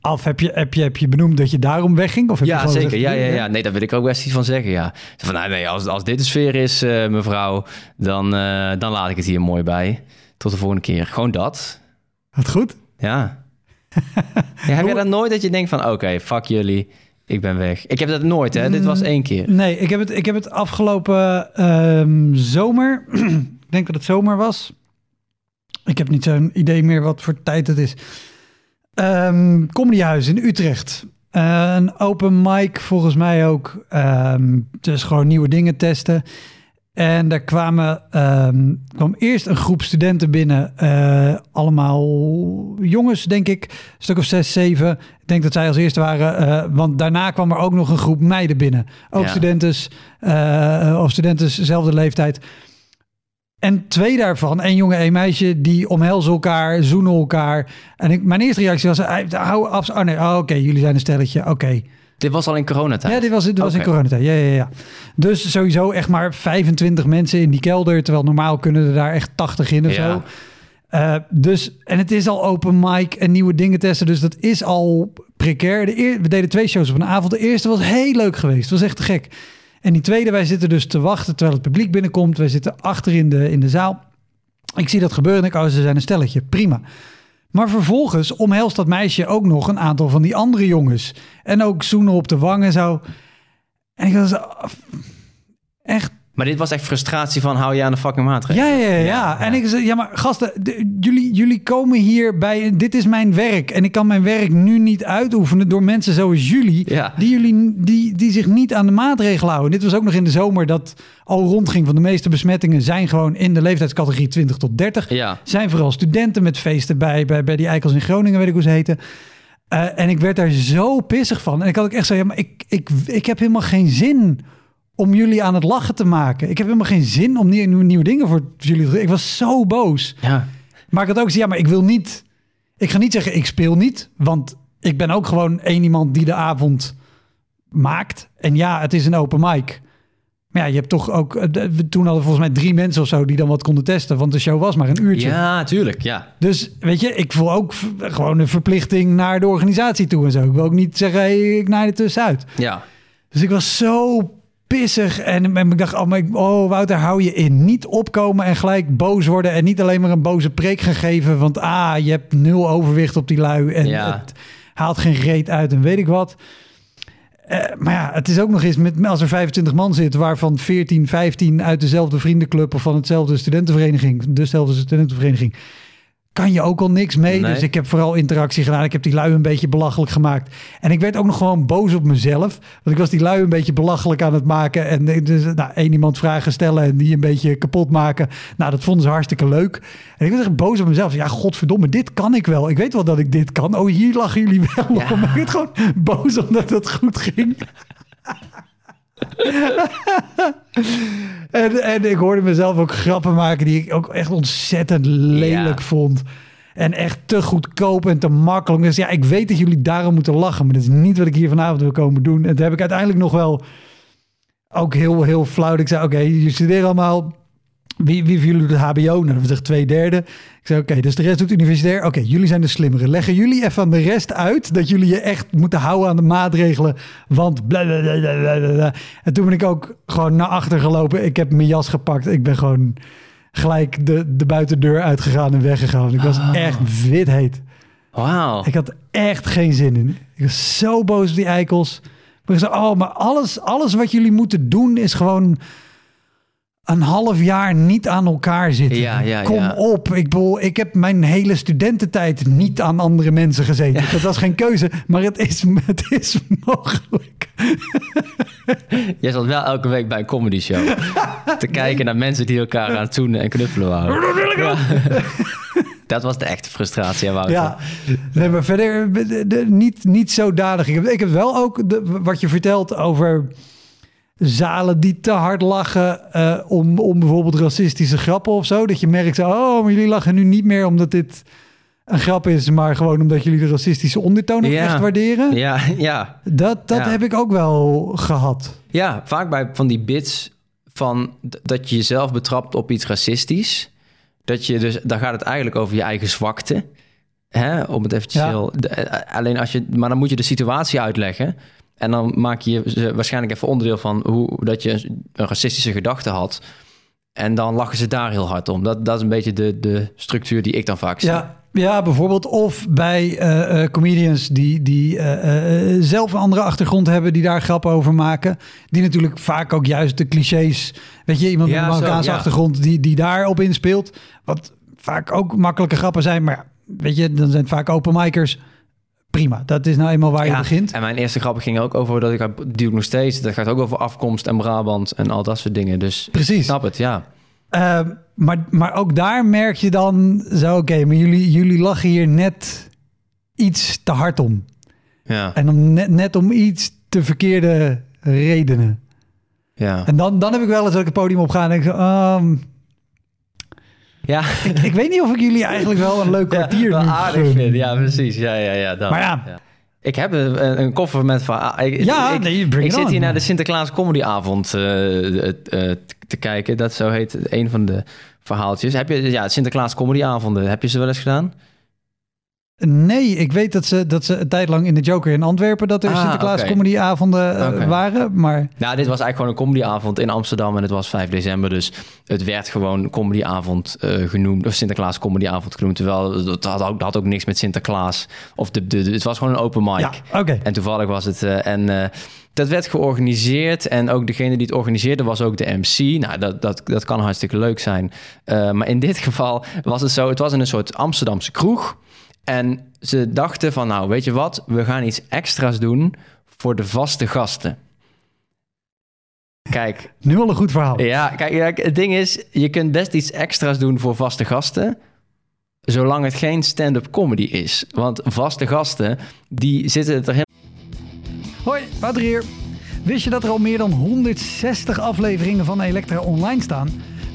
af? Heb je, heb, je, heb je benoemd dat je daarom wegging? Of heb ja, je zeker. ja, ja, ja. Nee, daar wil ik ook best iets van zeggen, ja. Van, nou, nee, als, als dit de sfeer is, uh, mevrouw, dan, uh, dan laat ik het hier mooi bij. Tot de volgende keer. Gewoon dat. Wat goed. Ja. ja heb je dat nooit dat je denkt van, oké, okay, fuck jullie, ik ben weg. Ik heb dat nooit, hè. Dit was één keer. Nee, ik heb het, ik heb het afgelopen uh, zomer, ik denk dat het zomer was. Ik heb niet zo'n idee meer wat voor tijd het is. Um, Comedyhuis in Utrecht. Uh, een open mic volgens mij ook. Um, dus gewoon nieuwe dingen testen. En daar kwamen, um, kwam eerst een groep studenten binnen. Uh, allemaal jongens, denk ik. Een stuk of zes, zeven. Ik denk dat zij als eerste waren. Uh, want daarna kwam er ook nog een groep meiden binnen. Ook ja. studenten, of studenten dezelfde leeftijd. En twee daarvan, één jongen, één meisje, die omhelzen elkaar, zoenen elkaar. En ik, mijn eerste reactie was, hou af. Oh nee, oh, oké, okay, jullie zijn een stelletje, oké. Dit was al in coronatijd? Ja, dit was, dit was in coronatijd, ja, ja, ja. Dus sowieso echt maar 25 mensen in die kelder, terwijl normaal kunnen er daar echt 80 in of ja. zo. Uh, dus, en het is al open mic en nieuwe dingen testen, dus dat is al precair. De eer, we deden twee shows op een avond. De eerste was heel leuk geweest, het was echt te gek. En die tweede, wij zitten dus te wachten terwijl het publiek binnenkomt. Wij zitten achter in de, in de zaal. Ik zie dat gebeuren en ik, oh, ze zijn een stelletje. Prima. Maar vervolgens omhelst dat meisje ook nog een aantal van die andere jongens. En ook zoenen op de wang en zo. En ik was echt maar dit was echt frustratie van hou je aan de fucking maatregelen. Ja, ja, ja. ja. En ik zei, ja, maar gasten, jullie, jullie komen hier bij, dit is mijn werk. En ik kan mijn werk nu niet uitoefenen door mensen zoals jullie, ja. die, jullie die, die zich niet aan de maatregelen houden. Dit was ook nog in de zomer dat al rondging van de meeste besmettingen zijn gewoon in de leeftijdscategorie 20 tot 30. Ja. Zijn vooral studenten met feesten bij, bij, bij die eikels in Groningen, weet ik hoe ze heten. Uh, en ik werd daar zo pissig van. En ik had ook echt zo, ja, maar ik, ik, ik heb helemaal geen zin om jullie aan het lachen te maken. Ik heb helemaal geen zin om nieuwe, nieuwe dingen voor jullie te Ik was zo boos. Ja. Maar ik had ook ja, maar ik wil niet... Ik ga niet zeggen, ik speel niet. Want ik ben ook gewoon één iemand die de avond maakt. En ja, het is een open mic. Maar ja, je hebt toch ook... Toen hadden volgens mij drie mensen of zo die dan wat konden testen. Want de show was maar een uurtje. Ja, tuurlijk, ja. Dus weet je, ik voel ook gewoon een verplichting naar de organisatie toe en zo. Ik wil ook niet zeggen, hey, ik naai er tussenuit. Ja. Dus ik was zo pissig. En, en ik dacht, oh, maar, oh Wouter, hou je in. Niet opkomen en gelijk boos worden. En niet alleen maar een boze preek gaan geven. Want ah, je hebt nul overwicht op die lui. En ja. het haalt geen reet uit en weet ik wat. Uh, maar ja, het is ook nog eens met als er 25 man zit, waarvan 14, 15 uit dezelfde vriendenclub of van hetzelfde studentenvereniging, dezelfde studentenvereniging kan je ook al niks mee. Dus ik heb vooral interactie gedaan. Ik heb die lui een beetje belachelijk gemaakt. En ik werd ook nog gewoon boos op mezelf. Want ik was die lui een beetje belachelijk aan het maken. En dus, nou, één iemand vragen stellen en die een beetje kapot maken. Nou, dat vonden ze hartstikke leuk. En ik was echt boos op mezelf. Ja, godverdomme, dit kan ik wel. Ik weet wel dat ik dit kan. Oh, hier lachen jullie wel ja. om. Ik werd gewoon boos omdat het goed ging. en, en ik hoorde mezelf ook grappen maken die ik ook echt ontzettend lelijk vond. En echt te goedkoop en te makkelijk. Dus ja, ik weet dat jullie daarom moeten lachen. Maar dat is niet wat ik hier vanavond wil komen doen. En toen heb ik uiteindelijk nog wel ook heel, heel flauw. Ik zei, oké, okay, je studeert allemaal wie, wie van jullie doet HBO? Nou, dat was twee derde. Ik zei, oké, dus de rest doet universitair. Oké, jullie zijn de slimmere. Leggen jullie even aan de rest uit dat jullie je echt moeten houden aan de maatregelen. Want blablabla. En toen ben ik ook gewoon naar achter gelopen. Ik heb mijn jas gepakt. Ik ben gewoon gelijk de, de buitendeur uitgegaan en weggegaan. Ik was oh. echt wit heet. Wauw. Ik had echt geen zin in. Ik was zo boos op die eikels. Maar ik zei, oh, maar alles, alles wat jullie moeten doen is gewoon een half jaar niet aan elkaar zitten. Ja, ja, Kom op. Ik bedoel, ik heb mijn hele studententijd niet aan andere mensen gezeten. Dat was geen keuze, maar het is, het is mogelijk. Jij zat wel elke week bij een comedy show te kijken naar mensen die elkaar aan het zoenen en knuffelen waren. Dat was de echte frustratie, Wouter. Ja, nee, maar verder niet, niet zo dadig. Ik heb, ik heb wel ook de, wat je vertelt over zalen die te hard lachen uh, om, om bijvoorbeeld racistische grappen of zo. Dat je merkt, oh, maar jullie lachen nu niet meer omdat dit een grap is, maar gewoon omdat jullie de racistische ondertoon ja. echt waarderen. Ja, ja. Dat, dat heb ik ook wel gehad. Ja, vaak bij van die bits van dat je jezelf betrapt op iets racistisch. Dat je dus, daar gaat het eigenlijk over je eigen zwakte. Hè? Om het eventjes heel... Eh, alleen als je... Maar dan moet je de situatie uitleggen. En dan maak je ze waarschijnlijk even onderdeel van hoe dat je een racistische gedachte had. En dan lachen ze daar heel hard om. Dat, dat is een beetje de, de structuur die ik dan vaak zie. Ja, ja bijvoorbeeld. Of bij uh, comedians die, die uh, zelf een andere achtergrond hebben, die daar grappen over maken. Die natuurlijk vaak ook juist de clichés. Weet je, iemand met een Marokkaanse achtergrond die, die daarop inspeelt. Wat vaak ook makkelijke grappen zijn. Maar weet je, dan zijn het vaak open micers prima. Dat is nou eenmaal waar je begint. En mijn eerste grap ging ook over dat ik die nog steeds. Dat gaat ook over afkomst en Brabant en al dat soort dingen. Dus precies. Snap het, ja. Uh, maar, maar ook daar merk je dan zo, oké, maar jullie, jullie lachen hier net iets te hard om. Ja. En om net, net om iets te verkeerde redenen. Ja. En dan, dan heb ik wel eens dat ik het podium op ga en denk um, ja. Ik, ik, weet niet of ik jullie eigenlijk wel een leuk kwartier ja, aardig vind. Ja, precies. Ja, ja, ja. Dan. Maar ja. Ik heb een, een koffer met van. Ik, ja, ik, nee, ik zit hier naar de Sinterklaas Comedyavond uh, uh, te kijken. Dat zo heet een van de verhaaltjes. Heb je ja, Sinterklaas Comedyavonden? Heb je ze wel eens gedaan? Nee, ik weet dat ze, dat ze een tijd lang in de Joker in Antwerpen... dat er ah, Sinterklaas okay. comedyavonden uh, waren, maar... Nou, dit was eigenlijk gewoon een comedyavond in Amsterdam... en het was 5 december, dus het werd gewoon comedyavond uh, genoemd... of Sinterklaas comedyavond genoemd. Terwijl dat had ook, dat had ook niks met Sinterklaas. Of de, de, het was gewoon een open mic. Ja, okay. En toevallig was het... Uh, en dat werd georganiseerd en ook degene die het organiseerde was ook de MC. Nou, dat, dat, dat kan hartstikke leuk zijn. maar in dit geval was het zo... het was in een soort Amsterdamse kroeg... En ze dachten van, nou, weet je wat? We gaan iets extra's doen voor de vaste gasten. Kijk. Nu al een goed verhaal. Ja, kijk, het ding is, je kunt best iets extra's doen voor vaste gasten. Zolang het geen stand-up comedy is. Want vaste gasten, die zitten er helemaal... Hoi, Wouter hier. Wist je dat er al meer dan 160 afleveringen van Elektra online staan?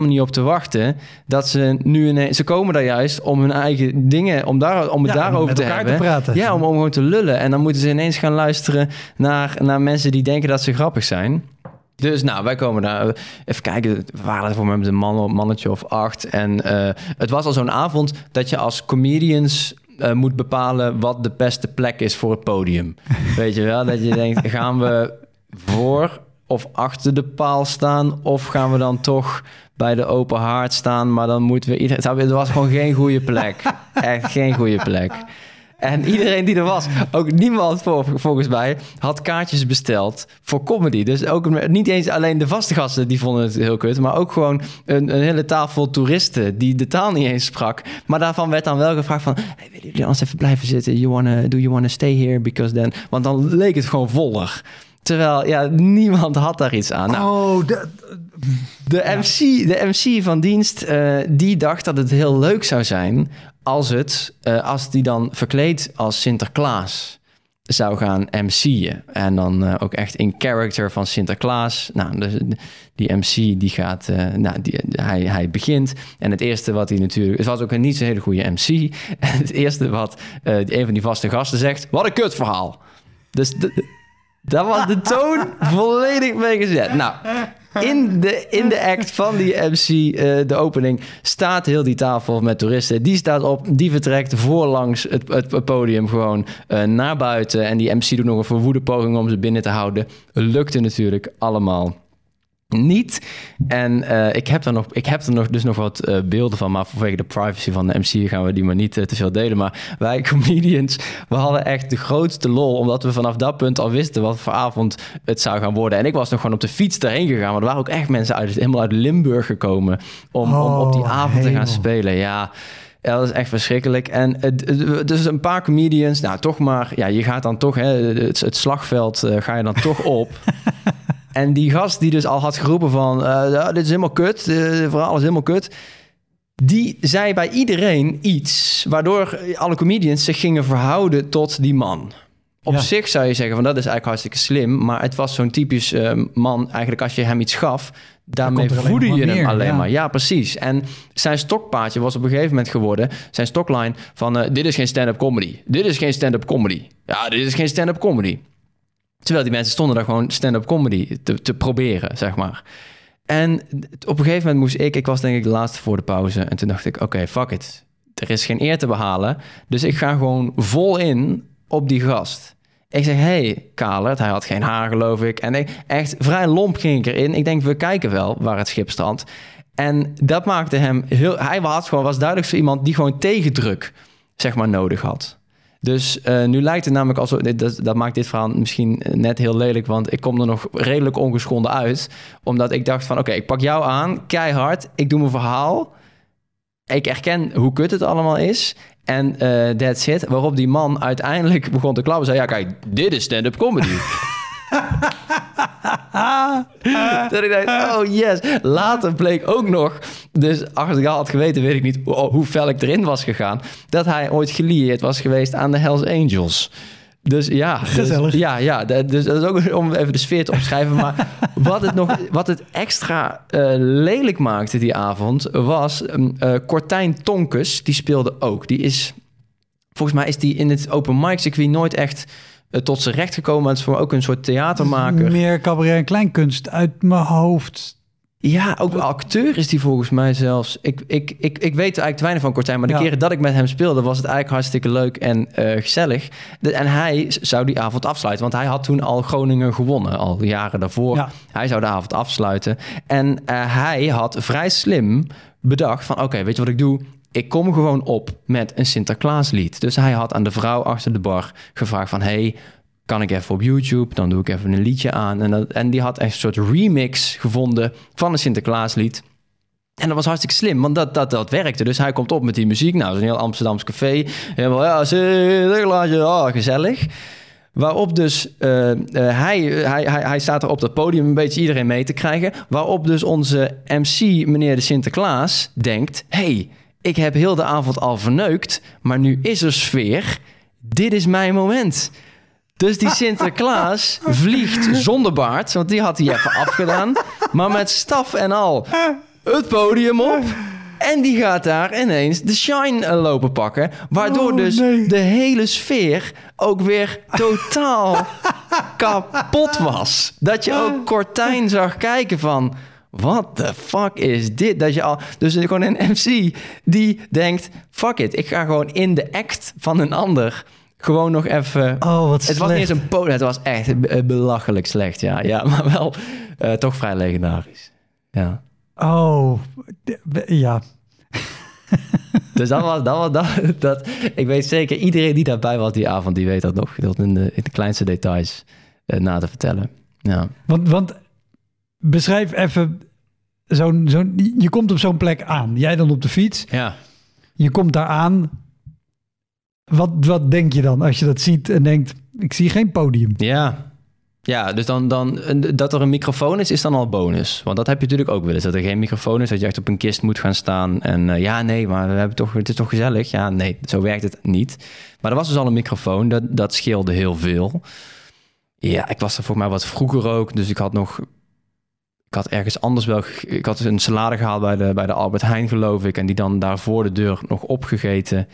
niet op te wachten dat ze nu ineens, ze komen daar juist om hun eigen dingen, om, daar, om het daarover te hebben. Te praten. Ja, om, om gewoon te lullen. En dan moeten ze ineens gaan luisteren naar, naar mensen die denken dat ze grappig zijn. Dus nou, wij komen daar. Even kijken, we waren er voor met een man, mannetje of acht. En uh, het was al zo'n avond dat je als comedians uh, moet bepalen wat de beste plek is voor het podium. Weet je wel? Dat je denkt, gaan we voor of achter de paal staan? Of gaan we dan toch bij de open haard staan? Maar dan moeten we iedereen... Het was gewoon geen goede plek. Echt geen goede plek. En iedereen die er was, ook niemand volgens mij, had kaartjes besteld voor comedy. Dus ook niet eens alleen de vaste gasten die vonden het heel kut, maar ook gewoon een, een hele tafel toeristen die de taal niet eens sprak. Maar daarvan werd dan wel gevraagd van, hey, willen jullie anders even blijven zitten? You wanna, do you wanna stay here? Because then... Want dan leek het gewoon voller. Terwijl, ja, niemand had daar iets aan. Nou, oh, de, de, MC, de MC van dienst, uh, die dacht dat het heel leuk zou zijn als, het, uh, als die dan verkleed als Sinterklaas zou gaan MC'en. En dan uh, ook echt in character van Sinterklaas. Nou, dus die MC die gaat, uh, nou, die, hij, hij begint. En het eerste wat hij natuurlijk, het was ook een niet zo'n hele goede MC. En het eerste wat uh, een van die vaste gasten zegt, wat een kutverhaal. Dus de, daar was de toon volledig mee gezet. Nou, in de, in de act van die MC, uh, eh, de opening, staat heel die tafel met toeristen. Die staat op, die vertrekt voorlangs het, het, podium gewoon uh, naar buiten. En die MC doet nog een verwoede poging om ze binnen te houden. Lukte natuurlijk allemaal niet. En uh, ik, heb er nog, ik heb er nog, dus nog wat uh, beelden van, maar vanwege de privacy van de MC gaan we die maar niet uh, te veel delen. Maar wij comedians, we hadden echt de grootste lol, omdat we vanaf dat punt al wisten wat voor avond het zou gaan worden. En ik was nog gewoon op de fiets erheen gegaan, maar er waren ook echt mensen uit, helemaal uit Limburg gekomen om, om op die oh, avond te gaan spelen. Ja. Ja, dat is echt verschrikkelijk. En het, dus een paar comedians, nou toch maar, ja, je gaat dan toch, hè, het, het slagveld ga je dan toch op. En die gast die dus al had geroepen van... Uh, ja, dit is helemaal kut, uh, het verhaal is helemaal kut... die zei bij iedereen iets... waardoor alle comedians zich gingen verhouden tot die man. Op zich zou je zeggen van dat is eigenlijk hartstikke slim... maar het was zo'n typisch uh, man eigenlijk als je hem iets gaf... daarmee voedde je hem alleen ja. maar. Ja, precies. En zijn stokpaardje was op een gegeven moment geworden... zijn stockline van dit is geen stand-up comedy. Dit is geen stand-up comedy. Ja, dit is geen stand-up comedy. Terwijl die mensen stonden daar gewoon stand-up comedy te, te proberen, zeg maar. En op een gegeven moment moest ik, ik was denk ik de laatste voor de pauze. En toen dacht ik, oké, fuck it. Er is geen eer te behalen. Dus ik ga gewoon vol in op die gast. Ik zeg, hey, Kalert, hij had geen haar geloof ik. En ik, echt vrij lomp ging ik erin. Ik denk, we kijken wel waar het schip strandt. En dat maakte hem heel... Hij was, gewoon, was duidelijk voor iemand die gewoon tegendruk, zeg maar, nodig had. Dus uh, nu lijkt het namelijk alsof... Dat, dat maakt dit verhaal misschien net heel lelijk... want ik kom er nog redelijk ongeschonden uit. Omdat ik dacht van... oké, ik pak jou aan, keihard. Ik doe mijn verhaal. Ik erken hoe kut het allemaal is. En uh, that's it. Waarop die man uiteindelijk begon te klappen. Zei, ja kijk, dit is stand-up comedy. dat ik dacht, oh yes. Later bleek ook nog, dus als ik al had geweten, weet ik niet hoe fel ik erin was gegaan, dat hij ooit gelieerd was geweest aan de Hells Angels. Dus ja, dus- gezellig. ja, ja, dus dat is ook om even de sfeer te omschrijven. Maar wat het nog, wat het extra uh, lelijk maakte die avond, was um, uh, Cortijn Tonkes, die speelde ook. Die is, volgens mij is die in het open mic circuit nooit echt tot zijn recht gekomen. Het is voor ook een soort theatermaker. Meer cabaret en kleinkunst uit mijn hoofd. Ja, ook acteur is die volgens mij zelfs. Ik, ik, ik, ik weet eigenlijk te weinig van Kortijn, maar de keren dat ik met hem speelde, was het eigenlijk hartstikke leuk en uh, gezellig. De, en hij zou die avond afsluiten, want hij had toen al Groningen gewonnen, al jaren daarvoor. Ja. Hij zou de avond afsluiten. En uh, hij had vrij slim bedacht van, oké, weet je wat ik doe? Ik kom gewoon op met een Sinterklaaslied. Dus hij had aan de vrouw achter de bar gevraagd van... hey, kan ik even op YouTube? Dan doe ik even een liedje aan. En, dat, en die had echt een soort remix gevonden van een Sinterklaaslied. En dat was hartstikke slim, want dat, dat, dat werkte. Dus hij komt op met die muziek. Nou, een heel Amsterdams café. Helemaal, ja, Sinterklaasje, oh, gezellig. Waarop dus uh, uh, hij, hij, hij, hij staat er op dat podium een beetje iedereen mee te krijgen. Waarop dus onze MC, meneer de Sinterklaas, denkt... hey, ik heb heel de avond al verneukt, maar nu is er sfeer. Dit is mijn moment. Dus die Sinterklaas vliegt zonder baard, want die had hij even afgedaan. Maar met staf en al het podium op. En die gaat daar ineens de shine eh, lopen pakken. Waardoor oh, dus de hele sfeer ook weer totaal kapot was. Dat je ook Cortijn zag kijken van... What the fuck is dit? Dat je al, dus gewoon een MC die denkt: fuck it, ik ga gewoon in de act van een ander gewoon nog even. Oh, wat Het was niet eens een podium, het was echt belachelijk slecht, ja. Ja, maar wel uh, toch vrij legendarisch. Ja. Oh, ja. Dus dat was, dat was dat, dat, ik weet zeker, iedereen die daarbij was die avond, die weet dat nog, dat in de, in de kleinste details uh, na te vertellen. Ja. Want, want beschrijf even zo'n, zo'n, je komt op zo'n plek aan, jij dan op de fiets. Ja. Je komt daar aan. Wat, wat denk je dan als je dat ziet en denkt, ik zie geen podium? Ja, ja, dus dan, dan dat er een microfoon is, is dan al bonus. Want dat heb je natuurlijk ook wel eens. Dat er geen microfoon is, dat je echt op een kist moet gaan staan. En uh, ja, nee, maar we hebben toch, het is toch gezellig? Ja, nee, zo werkt het niet. Maar er was dus al een microfoon, dat, dat scheelde heel veel. Ja, ik was er voor mij wat vroeger ook. Dus ik had nog... Ik had ergens anders wel... Ik had een salade gehaald bij de, bij de Albert Heijn, geloof ik. En die dan daar voor de deur nog opgegeten.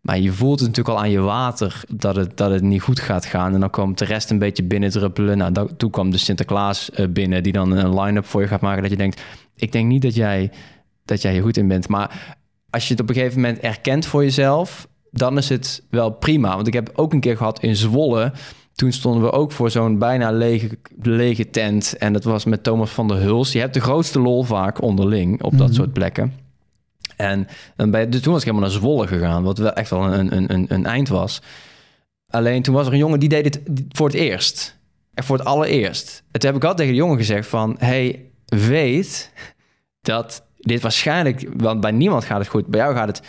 Maar je voelt het natuurlijk al aan je water dat het, dat het niet goed gaat gaan. En dan komt de rest een beetje binnendruppelen. Nou, dat, toen kwam de Sinterklaas uh, binnen die dan een line-up voor je gaat maken. Dat je denkt, ik denk niet dat jij, dat jij hier goed in bent. Maar als je het op een gegeven moment erkent voor jezelf, dan is het wel prima. Want ik heb ook een keer gehad in Zwolle. Toen stonden we ook voor zo'n bijna lege, lege tent. En dat was met Thomas van der Huls. Je hebt de grootste lol vaak onderling op dat mhm. soort plekken. En dan bij, dus toen was ik helemaal naar Zwolle gegaan, wat wel echt wel een, een, een, een eind was. Alleen toen was er een jongen die deed het voor het eerst. En voor het allereerst. En toen heb ik altijd tegen de jongen gezegd van... hey, weet dat dit waarschijnlijk... want bij niemand gaat het goed. Bij jou gaat het...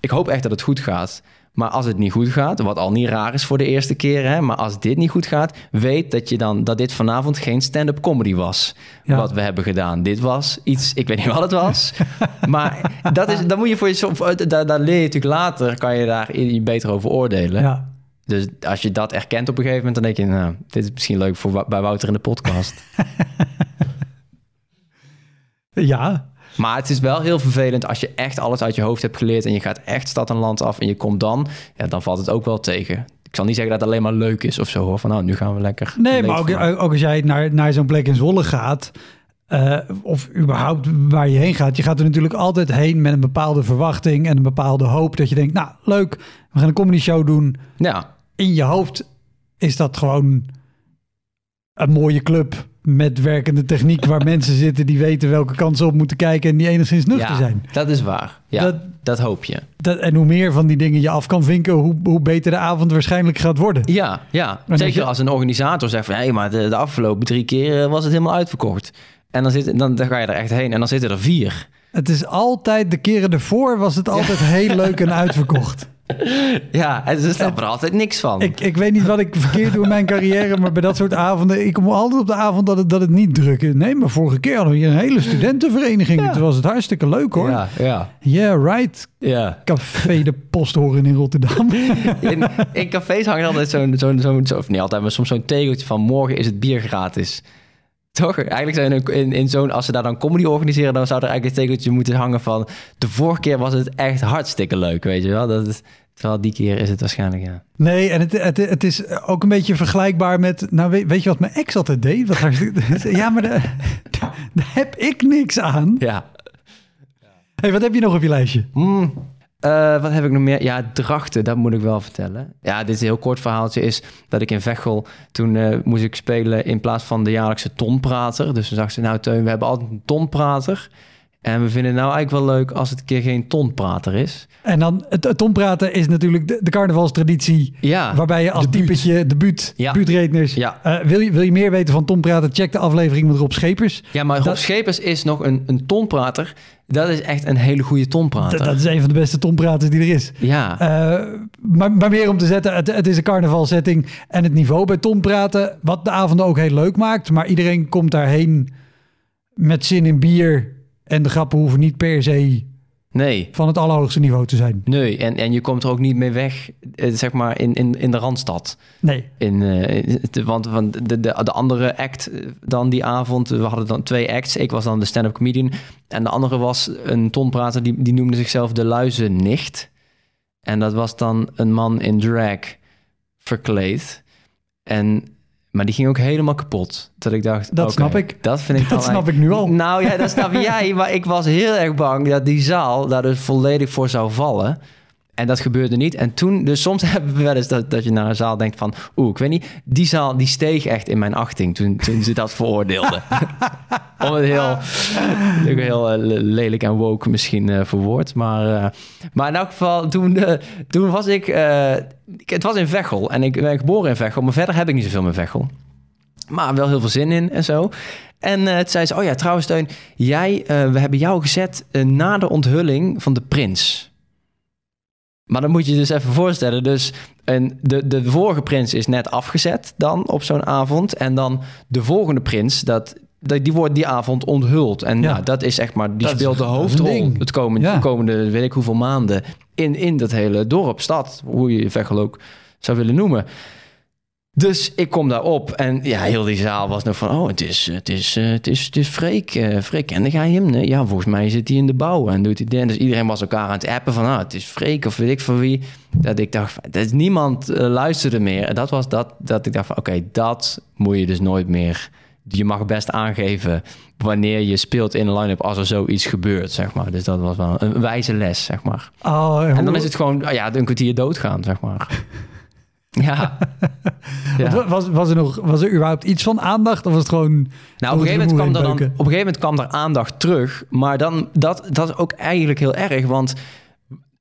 Ik hoop echt dat het goed gaat. Maar als het niet goed gaat, wat al niet raar is voor de eerste keer, hè, maar als dit niet goed gaat, weet dat je dan dat dit vanavond geen stand-up comedy was. Wat we hebben gedaan. Dit was iets, ik weet niet wat het was. maar dat is, dan moet je voor je, daar, daar leer je natuurlijk later, kan je daar beter over oordelen. Ja. Dus als je dat erkent op een gegeven moment, dan denk je, nou, dit is misschien leuk voor bij Wouter in de podcast. ja, maar het is wel heel vervelend als je echt alles uit je hoofd hebt geleerd en je gaat echt stad en land af en je komt dan, ja, dan valt het ook wel tegen. Ik zal niet zeggen dat het alleen maar leuk is of zo, hoor. van nou, nu gaan we lekker. Nee, maar ook, ook, als jij naar, naar zo'n plek in Zwolle gaat, uh, of überhaupt waar je heen gaat, je gaat er natuurlijk altijd heen met een bepaalde verwachting en een bepaalde hoop dat je denkt, nou, leuk, we gaan een comedy show doen. Ja. In je hoofd is dat gewoon een mooie club met werkende techniek waar mensen zitten die weten welke kansen op moeten kijken en die enigszins nuchter ja, zijn. Dat is waar. Ja, dat, dat hoop je. Dat, en hoe meer van die dingen je af kan vinken, hoe, hoe beter de avond waarschijnlijk gaat worden. Ja, ja. zeker als een organisator zegt van hé, hey, maar de, de, afgelopen drie keer eh, was het helemaal uitverkocht. En dan, zit, dan, dan ga je er echt heen en dan zitten er vier. Het is altijd, de keren ervoor was het altijd heel leuk en uitverkocht. Ja, en ze snappen er altijd niks van. Ik, ik weet niet wat ik verkeerd doe in mijn carrière, maar bij dat soort avonden, ik kom altijd op de avond dat het, dat het niet druk is. Nee, maar vorige keer hadden we hier een hele studentenvereniging. Ja. Toen was het hartstikke leuk hoor. Ja, ja. Yeah, right. Ja. Café de Posthoren in Rotterdam. In, in cafés hangt altijd zo'n, zo'n, zo'n, zo, of niet altijd, maar soms zo'n tegeltje van morgen is het bier gratis. Toch? Eigenlijk zijn in, in zo'n, als ze daar dan comedy organiseren, dan zou er eigenlijk een tegeltje moeten hangen van. De vorige keer was het echt hartstikke leuk, weet je wel? Dat is, terwijl die keer is het waarschijnlijk, ja. Nee, en het, het, het is ook een beetje vergelijkbaar met. Nou, weet, weet je wat mijn ex altijd deed? Wat, ja, maar daar, daar heb ik niks aan. Ja. Hey, wat heb je nog op je lijstje? Mm. Uh, wat heb ik nog meer? Ja, drachten, dat moet ik wel vertellen. Ja, dit is een heel kort verhaaltje. Is dat ik in Vechel, toen uh, moest ik spelen in plaats van de jaarlijkse tonprater. Dus toen zag ze, nou Teun, we hebben altijd een tonprater. En we vinden het nou eigenlijk wel leuk als het een keer geen tonprater is. En dan, het, tonpraten is natuurlijk de, de carnavalstraditie. Ja, waarbij je als de typetje, de buurt, ja. buurtredners... Ja. Uh, wil, je, wil je meer weten van tonpraten, check de aflevering met Rob Schepers. Ja, maar Rob dat, Schepers is nog een, een tonprater. Dat is echt een hele goede tonprater. Dat, is een van de beste tonpraters die er is. Ja. Uh, maar, maar, meer om te zetten, het, het is een carnavalsetting. En het niveau bij tonpraten, wat de avonden ook heel leuk maakt. Maar iedereen komt daarheen met zin in bier en de grappen hoeven niet per se nee. van het allerhoogste niveau te zijn. Nee, en, en je komt er ook niet mee weg, eh, zeg maar, in, in, in de Randstad. Nee. In, uh, want want de, de, de andere act eh, dan die avond, we hadden dan twee acts. Ik was dan de stand-up comedian. En de andere was een tonprater, die, die noemde zichzelf de luizennicht. En dat was dan een man in drag verkleed. En maar die ging ook helemaal kapot. Dat ik dacht, dat snap ik. Dat vind ik Dat snap ik nu al. Nou ja, dat snap jij. Maar ik was heel erg bang dat die zaal daar dus volledig voor zou vallen. En dat gebeurde niet. En toen, dus soms hebben we wel eens dat, dat je naar een zaal denkt van... Oeh, ik weet niet, die zaal die steeg echt in mijn achting toen, toen ze dat veroordeelden. Om het heel, heel uh, lelijk en woke misschien uh, verwoord. Maar, uh, maar in elk geval, toen, toen was ik... het was in Veghel en ik ben geboren in Veghel. Maar verder heb ik niet zoveel met Veghel. Maar wel heel veel zin in en zo. En uh, toen zei ze, oh ja, trouwens Steun, jij, uh, we hebben jou gezet na de onthulling van de prins. Maar dan moet je je dus even voorstellen. Dus een, de, de vorige prins is net afgezet dan op zo'n avond. En dan de volgende prins, dat, dat, die wordt die avond onthuld. En ja. nou, dat is echt maar, die dat speelt de hoofdrol het komende, ja. komende weet ik hoeveel maanden in, in dat hele dorp, stad, hoe je Veghel ook zou willen noemen. Dus ik kom daarop en ja, heel die zaal was nog van... oh, het is, het is, het is, het is Freek. Uh, Freek, kende jij hem? Nee, ja, volgens mij zit hij in de bouw en doet hij dit. Dus iedereen was elkaar aan het appen van... ah, het is Freek of weet ik van wie. Dat ik dacht, dat is niemand uh, luisterde meer. En dat was dat, dat ik dacht van... oké, dat moet je dus nooit meer... Je mag best aangeven wanneer je speelt in een line-up als er zoiets gebeurt, zeg maar. Dus dat was wel een wijze les, zeg maar. Oh, en, en dan is het gewoon, ja, een kwartier doodgaan, zeg maar. Ja. ja. Was, was, er nog, was er überhaupt iets van aandacht? Of was het gewoon. Nou, op een, gegeven moment kwam er dan, op een gegeven moment kwam er aandacht terug. Maar dan, dat, dat is ook eigenlijk heel erg. Want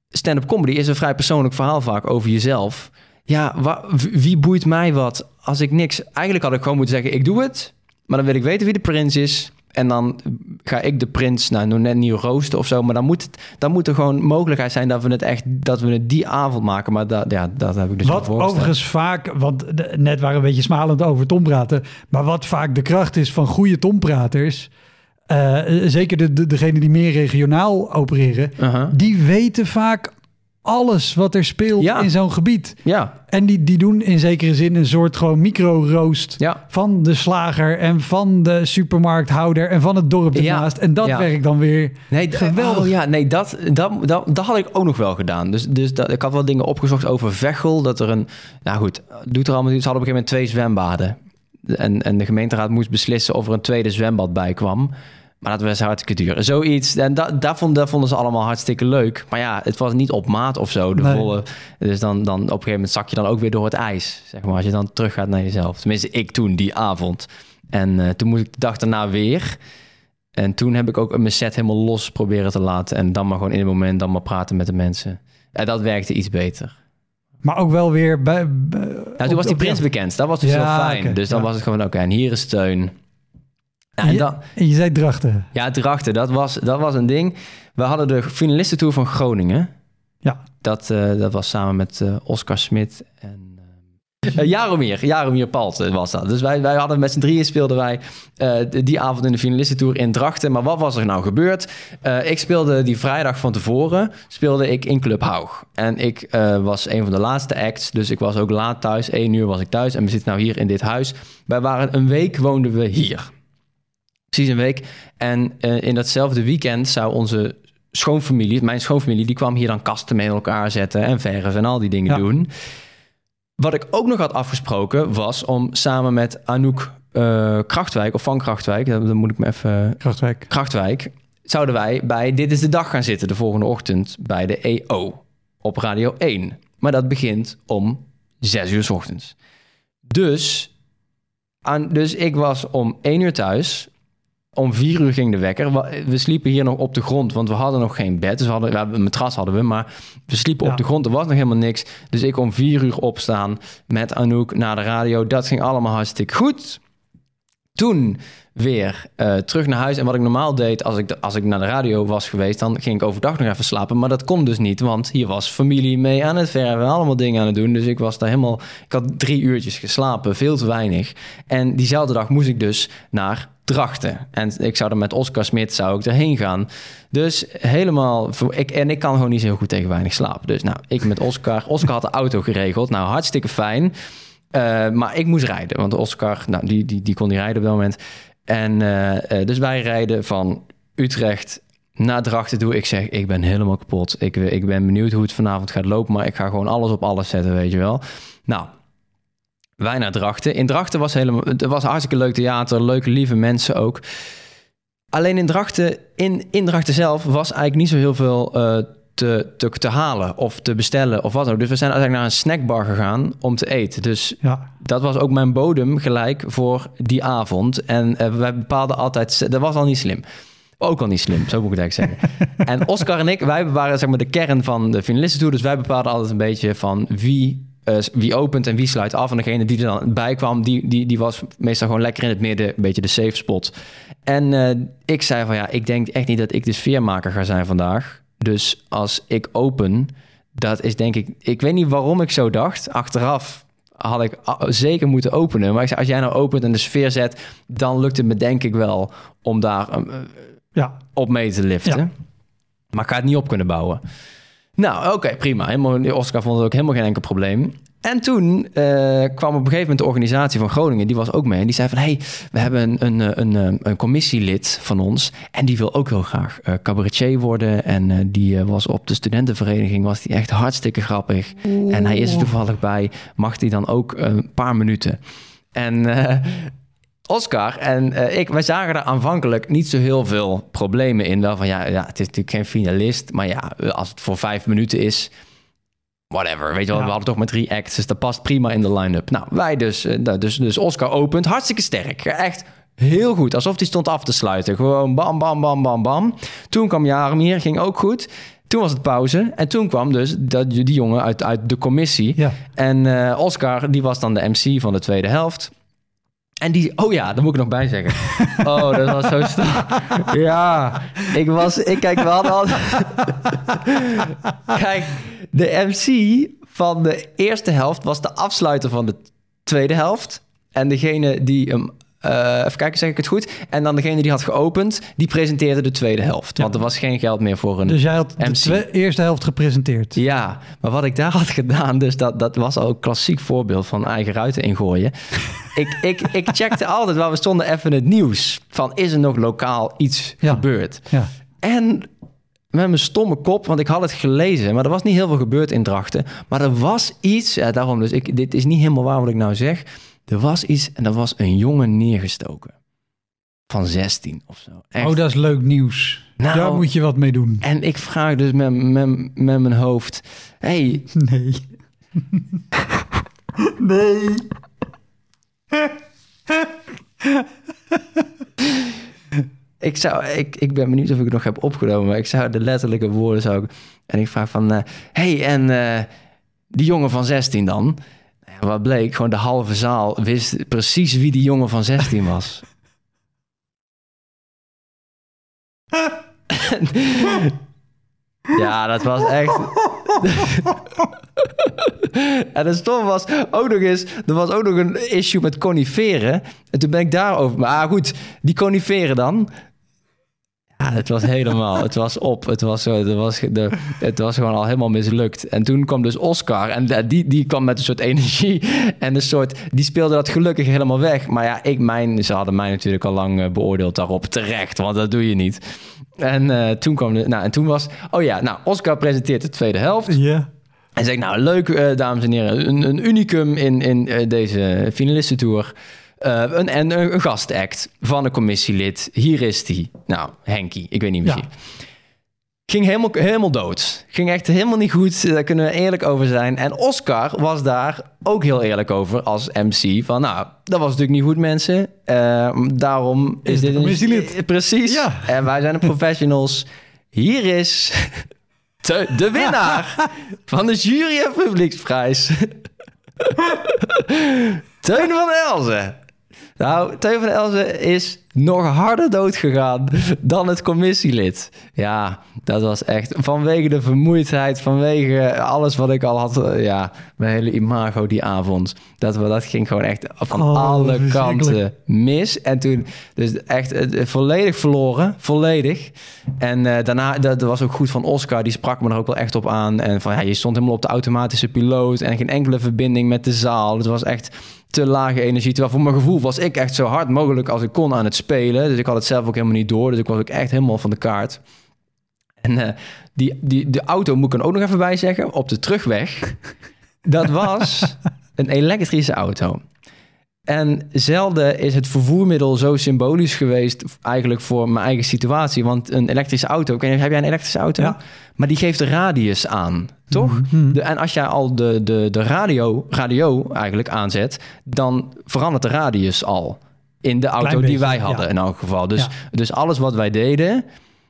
stand-up comedy is een vrij persoonlijk verhaal vaak over jezelf. Ja, wie boeit mij wat als ik niks. Eigenlijk had ik gewoon moeten zeggen: ik doe het. Maar dan wil ik weten wie de prins is. En dan ga ik de prins, nou, nog net niet roosten of zo. Maar dan moet, het, dan moet er gewoon mogelijkheid zijn dat we het echt, dat we het die avond maken. Maar dat, ja, dat heb ik dus Wat overigens vaak, want net waren we een beetje smalend over tompraten. Maar wat vaak de kracht is van goede tompraters. Uh, zeker de, de, degene die meer regionaal opereren, die weten vaak alles wat er speelt in zo'n gebied. Ja. En die, die doen in zekere zin een soort gewoon micro-roost ja. van de slager en van de supermarkthouder en van het dorp ernaast. Ja. En dat werkt dan weer nee, geweldig. Oh ja, nee, dat, dat, dat, dat had ik ook nog wel gedaan. Dus, dus dat, ik had wel dingen opgezocht over Veghel. Dat er een, nou goed, doet er allemaal niet. Ze hadden op een gegeven moment twee zwembaden. En, en de gemeenteraad moest beslissen of er een tweede zwembad bij kwam. Maar dat was hartstikke duur. Zoiets. En dat, dat, vonden, dat vonden ze allemaal hartstikke leuk. Maar ja, het was niet op maat of zo. De volle, dus dan, dan op een gegeven moment zak je dan ook weer door het ijs. Zeg maar, als je dan terug gaat naar jezelf. Tenminste, ik toen, die avond. En uh, toen moest ik de dag daarna weer. En toen heb ik ook mijn set helemaal los proberen te laten. En dan maar gewoon in het moment dan maar praten met de mensen. En dat werkte iets beter. Maar ook wel weer bij. nou, toen was die prins bekend. Dat was dus ja, heel fijn. dus dan was het gewoon, oké, en hier is steun en, je, dan, je zei Drachten. Ja, Drachten, dat was, dat was een ding. We hadden de finalistentour van Groningen. Ja. Dat, uh, dat was samen met uh, Oscar Smit en uh, Jaromir. Jaromir Palt was dat. Dus wij, wij hadden met z'n drieën speelden wij die avond in de finalistentour in Drachten. Maar wat was er nou gebeurd? ik speelde die vrijdag van tevoren speelde ik in Club Haug. En ik was een van de laatste acts, dus ik was ook laat thuis. Eén uur was ik thuis en we zitten nou hier in dit huis. Wij waren een week woonden we hier. Precies een week. En uh, in datzelfde weekend zou onze schoonfamilie, mijn schoonfamilie, die kwam hier dan kasten met elkaar zetten en verven en al die dingen ja. doen. Wat ik ook nog had afgesproken was om samen met Anouk uh, Krachtwijk, of van Krachtwijk, dan moet ik me even... Krachtwijk. Krachtwijk. Zouden wij bij Dit is de Dag gaan zitten de volgende ochtend bij de EO op Radio 1. Maar dat begint om 6 uur s ochtends. Dus, aan, dus ik was om 1 uur thuis om vier uur ging de wekker. We sliepen hier nog op de grond, want we hadden nog geen bed. Dus we hadden, we een matras hadden we, maar we sliepen op de grond. Er was nog helemaal niks. Dus ik om vier uur opstaan met Anouk naar de radio. Dat ging allemaal hartstikke goed. Toen weer uh, terug naar huis. En wat ik normaal deed als ik, als ik naar de radio was geweest, dan ging ik overdag nog even slapen. Maar dat kon dus niet, want hier was familie mee aan het verven, allemaal dingen aan het doen. Dus ik was daar helemaal. Ik had drie uurtjes geslapen, veel te weinig. En diezelfde dag moest ik dus naar Drachten. En ik zou er met Oscar Smit zou ik erheen gaan. Dus helemaal. Ik, en ik kan gewoon niet zo goed tegen weinig slapen. Dus nou, ik met Oscar. Oscar had de auto geregeld. Nou, hartstikke fijn. Uh, maar ik moest rijden, want Oscar, nou, die, die, die kon niet rijden op dat moment. En uh, dus wij rijden van Utrecht naar Drachten toe. Ik zeg, ik ben helemaal kapot. Ik, ik ben benieuwd hoe het vanavond gaat lopen, maar ik ga gewoon alles op alles zetten, weet je wel. Nou, wij naar Drachten. In Drachten was helemaal, het was hartstikke leuk theater, leuke, lieve mensen ook. Alleen in Drachten, in, in Drachten zelf was eigenlijk niet zo heel veel uh, te, te, te, halen of te bestellen of wat dan ook. Dus we zijn uiteindelijk naar een snackbar gegaan om te eten. Dus ja. dat was ook mijn bodem gelijk voor die avond. En uh, wij bepaalden altijd... Dat was al niet slim. Ook al niet slim, zo moet ik het eigenlijk zeggen. en Oscar en ik, wij waren zeg maar de kern van de finalistentour. Dus wij bepaalden altijd een beetje van wie uh, wie opent en wie sluit af. En degene die er dan bij kwam, die, die, die was meestal gewoon lekker in het midden, een beetje de safe spot. En uh, ik zei van ja, ik denk echt niet dat ik de sfeermaker ga zijn vandaag. Dus als ik open, dat is denk ik... Ik weet niet waarom ik zo dacht. Achteraf had ik zeker moeten openen. Maar ik zei, als jij nou opent en de sfeer zet... dan lukt het me denk ik wel om daar uh, ja. op mee te liften. Ja. Maar ik ga het niet op kunnen bouwen. Nou, oké, prima. Helemaal, Oscar vond het ook helemaal geen enkel probleem. En toen uh, kwam op een gegeven moment de organisatie van Groningen, die was ook mee. En die zei van, hey, we hebben een, een, een, een, een commissielid van ons. En die wil ook heel graag uh, cabaretier worden. En uh, die was op de studentenvereniging, was die echt hartstikke grappig. En hij is er toevallig bij. Mag die dan ook een paar minuten? En Oscar en uh, ik, wij zagen er aanvankelijk niet zo heel veel problemen in. Wel van ja, ja, het is natuurlijk geen finalist, maar ja, als het voor vijf minuten is, whatever. Weet je wel, we hadden toch maar drie acts, dus dat past prima in de line-up. Nou, wij dus, uh, dus, dus Oscar opent, hartstikke sterk. Echt heel goed, alsof hij stond af te sluiten. Gewoon bam, bam, bam, bam, bam. Toen kwam Jaromir, ging ook goed. Toen was het pauze. En toen kwam dus dat, die jongen uit, uit de commissie. Ja. En uh, Oscar, die was dan de MC van de tweede helft. En die, oh ja, daar moet ik nog bij zeggen. Oh, dat was zo stom. Ja, ik was, ik kijk, we hadden al. Kijk, de MC van de eerste helft was de afsluiter van de tweede helft. En degene die hem uh, even kijken, zeg ik het goed. En dan degene die had geopend, die presenteerde de tweede helft. Want er was geen geld meer voor een Dus jij had MC. de eerste helft gepresenteerd? Ja, maar wat ik daar had gedaan, dus dat, dat was al een klassiek voorbeeld van eigen ruiten ingooien. ik, ik, ik checkte altijd waar we stonden even het nieuws. Van is er nog lokaal iets gebeurd? Ja. En met mijn stomme kop, want ik had het gelezen, maar er was niet heel veel gebeurd in Drachten. Maar er was iets, ja, daarom dus, ik, dit is niet helemaal waar wat ik nou zeg. Er was iets en er was een jongen neergestoken. Van 16 of zo. Echt. Oh, dat is leuk nieuws. Nou, Daar moet je wat mee doen. En ik vraag dus met, met, met mijn hoofd: hey. Nee. nee. ik, zou, ik, ik ben benieuwd of ik het nog heb opgenomen, maar ik zou de letterlijke woorden zou ik. En ik vraag van: uh, hey, en uh, die jongen van 16 dan? Wat bleek? Gewoon de halve zaal wist precies wie die jongen van 16 was. ja, dat was echt. en het stom was ook nog eens, er was ook nog een issue met coniferen. En toen ben ik daarover. Maar goed, die coniferen dan. Ja, het was helemaal, het was op. Het was, zo, het, was, de, het was gewoon al helemaal mislukt. En toen kwam dus Oscar en die, die kwam met een soort energie en een soort, die speelde dat gelukkig helemaal weg. Maar ja, ik, mijn, ze hadden mij natuurlijk al lang eh, beoordeeld daarop, terecht, want dat doe je niet. En uh, toen kwam de, nou en toen was, oh ja, nou, Oscar presenteert de tweede helft. Ja. En zei nou, leuk uh, dames en heren, een, een unicum in, in uh, deze finalistentour. Uh, een, en een, gastact van een commissielid. Hier is die. Nou, Henky, ik weet niet misschien. Ja. Ging helemaal, helemaal dood. Ging echt helemaal niet goed. Daar kunnen we eerlijk over zijn. En Oscar was daar ook heel eerlijk over als MC. Van nou, dat was natuurlijk niet goed, mensen. Uh, daarom is, is dit een commissielid. Precies. Ja. En wij zijn de professionals. Hier is de, de winnaar van de Jury en Publieksprijs. Teun van Elzen. Nou, Theo van Elzen is nog harder dood gegaan dan het commissielid. Ja, dat was echt vanwege de vermoeidheid, vanwege alles wat ik al had. Eh, ja, mijn hele imago die avond. Dat, dat ging gewoon echt van oh, alle kanten mis. En toen dus echt uh, volledig verloren, volledig. En uh, daarna, dat, was ook goed van Oscar, die sprak me er ook wel echt op aan. En van ja, je stond helemaal op de automatische piloot en geen enkele verbinding met de zaal. Het was echt te lage energie. Terwijl voor mijn gevoel was ik echt zo hard mogelijk als ik kon aan het spelen. Dus ik had het zelf ook helemaal niet door. Dus ik was ook echt helemaal van de kaart. En uh, die, die, de auto moet ik er ook nog even bij zeggen. Op de terugweg. dat was een elektrische auto. En zelden is het vervoermiddel zo symbolisch geweest eigenlijk voor mijn eigen situatie. Want een elektrische auto, heb jij een elektrische auto? Ja. Maar die geeft de radius aan, toch? Mhm. De, en als jij al de, de, de radio, radio eigenlijk aanzet, dan verandert de radius al in de auto die wij hadden ja. in elk geval. Dus, Ja. dus alles wat wij deden,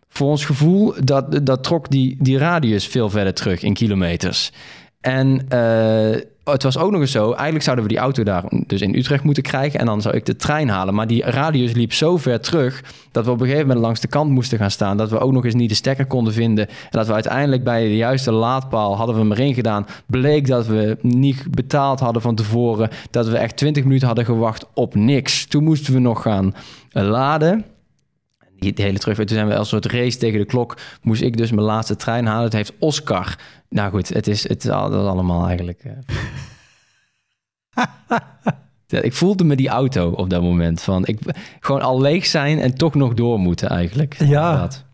voor ons gevoel, dat, dat trok die, die radius veel verder terug in kilometers. En eh, het was ook nog eens zo, eigenlijk zouden we die auto daar dus in Utrecht moeten krijgen en dan zou ik de trein halen. Maar die radius liep zo ver terug dat we op een gegeven moment langs de kant moesten gaan staan. Dat we ook nog eens niet de stekker konden vinden. En dat we uiteindelijk bij de juiste laadpaal hadden we hem erin gedaan. Bleek dat we niet betaald hadden van tevoren. Dat we echt 20 minuten hadden gewacht op niks. Toen moesten we nog gaan eh, laden. Die de hele terugweg, toen zijn we als een soort race tegen de klok. Moest ik dus mijn laatste trein halen. Het heeft Oscar. Nou goed, het is, het is al- dat is allemaal eigenlijk. eh. Ik voelde me die auto op dat moment. Van ik gewoon al leeg zijn en toch nog door moeten eigenlijk. Ja. Dat.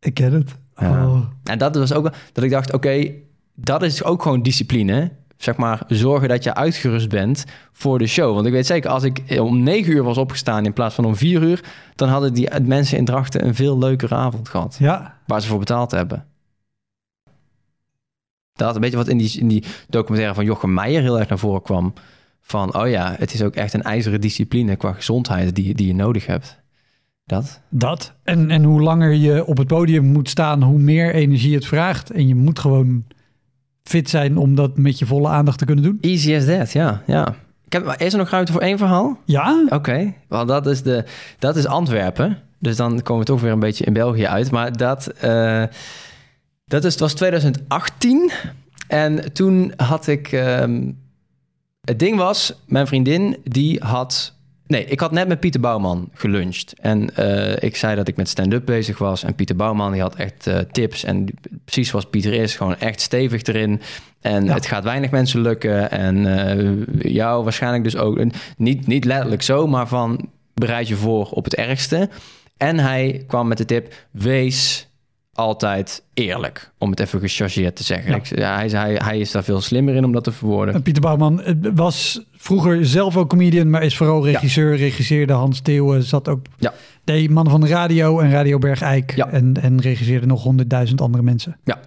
Ik ken het. Ja. Oh. En dat was ook dat ik dacht, oké, dat is ook gewoon discipline. Zeg maar, zorgen dat je uitgerust bent voor de show. Want ik weet zeker, als ik om negen uur was opgestaan in plaats van om vier uur, dan hadden die mensen in Drachten een veel leukere avond gehad. Ja, Waar ze voor betaald hebben. Dat een beetje wat in die, in die documentaire van Jochem Meijer heel erg naar voren kwam. Van, oh ja, het is ook echt een ijzeren discipline qua gezondheid die, die je nodig hebt. Dat. dat. En, en hoe langer je op het podium moet staan, hoe meer energie het vraagt. En je moet gewoon fit zijn om dat met je volle aandacht te kunnen doen. Easy as that, ja. ja. Ik heb, is er nog ruimte voor één verhaal? Ja, Oké, wel dat is, de, dat is Antwerpen. Dus dan komen we toch weer een beetje in België uit. Maar dat, eh, dat is, het was 2018. En toen had ik... ehm, het ding was, mijn vriendin die had... Nee, ik had net met Pieter Bouwman geluncht. En eh, ik zei dat ik met stand-up bezig was. En Pieter Bouwman die had echt eh, tips. En precies zoals Pieter is, gewoon echt stevig erin. En Ja. het gaat weinig mensen lukken. En eh, jou waarschijnlijk dus ook. Niet, niet letterlijk zo, maar van bereid je voor op het ergste. En hij kwam met de tip, wees altijd eerlijk. Om het even gechargeerd te zeggen. Ja. Ik, ja, hij, hij, hij is daar veel slimmer in om dat te verwoorden. En Pieter Bouwman was vroeger zelf ook comedian, maar is vooral regisseur. Regisseerde Hans Theeuwen, zat ook... Ja. Deed Mannen van de Radio en Radio Bergijk. En, en regisseerde nog honderdduizend andere mensen. Ja.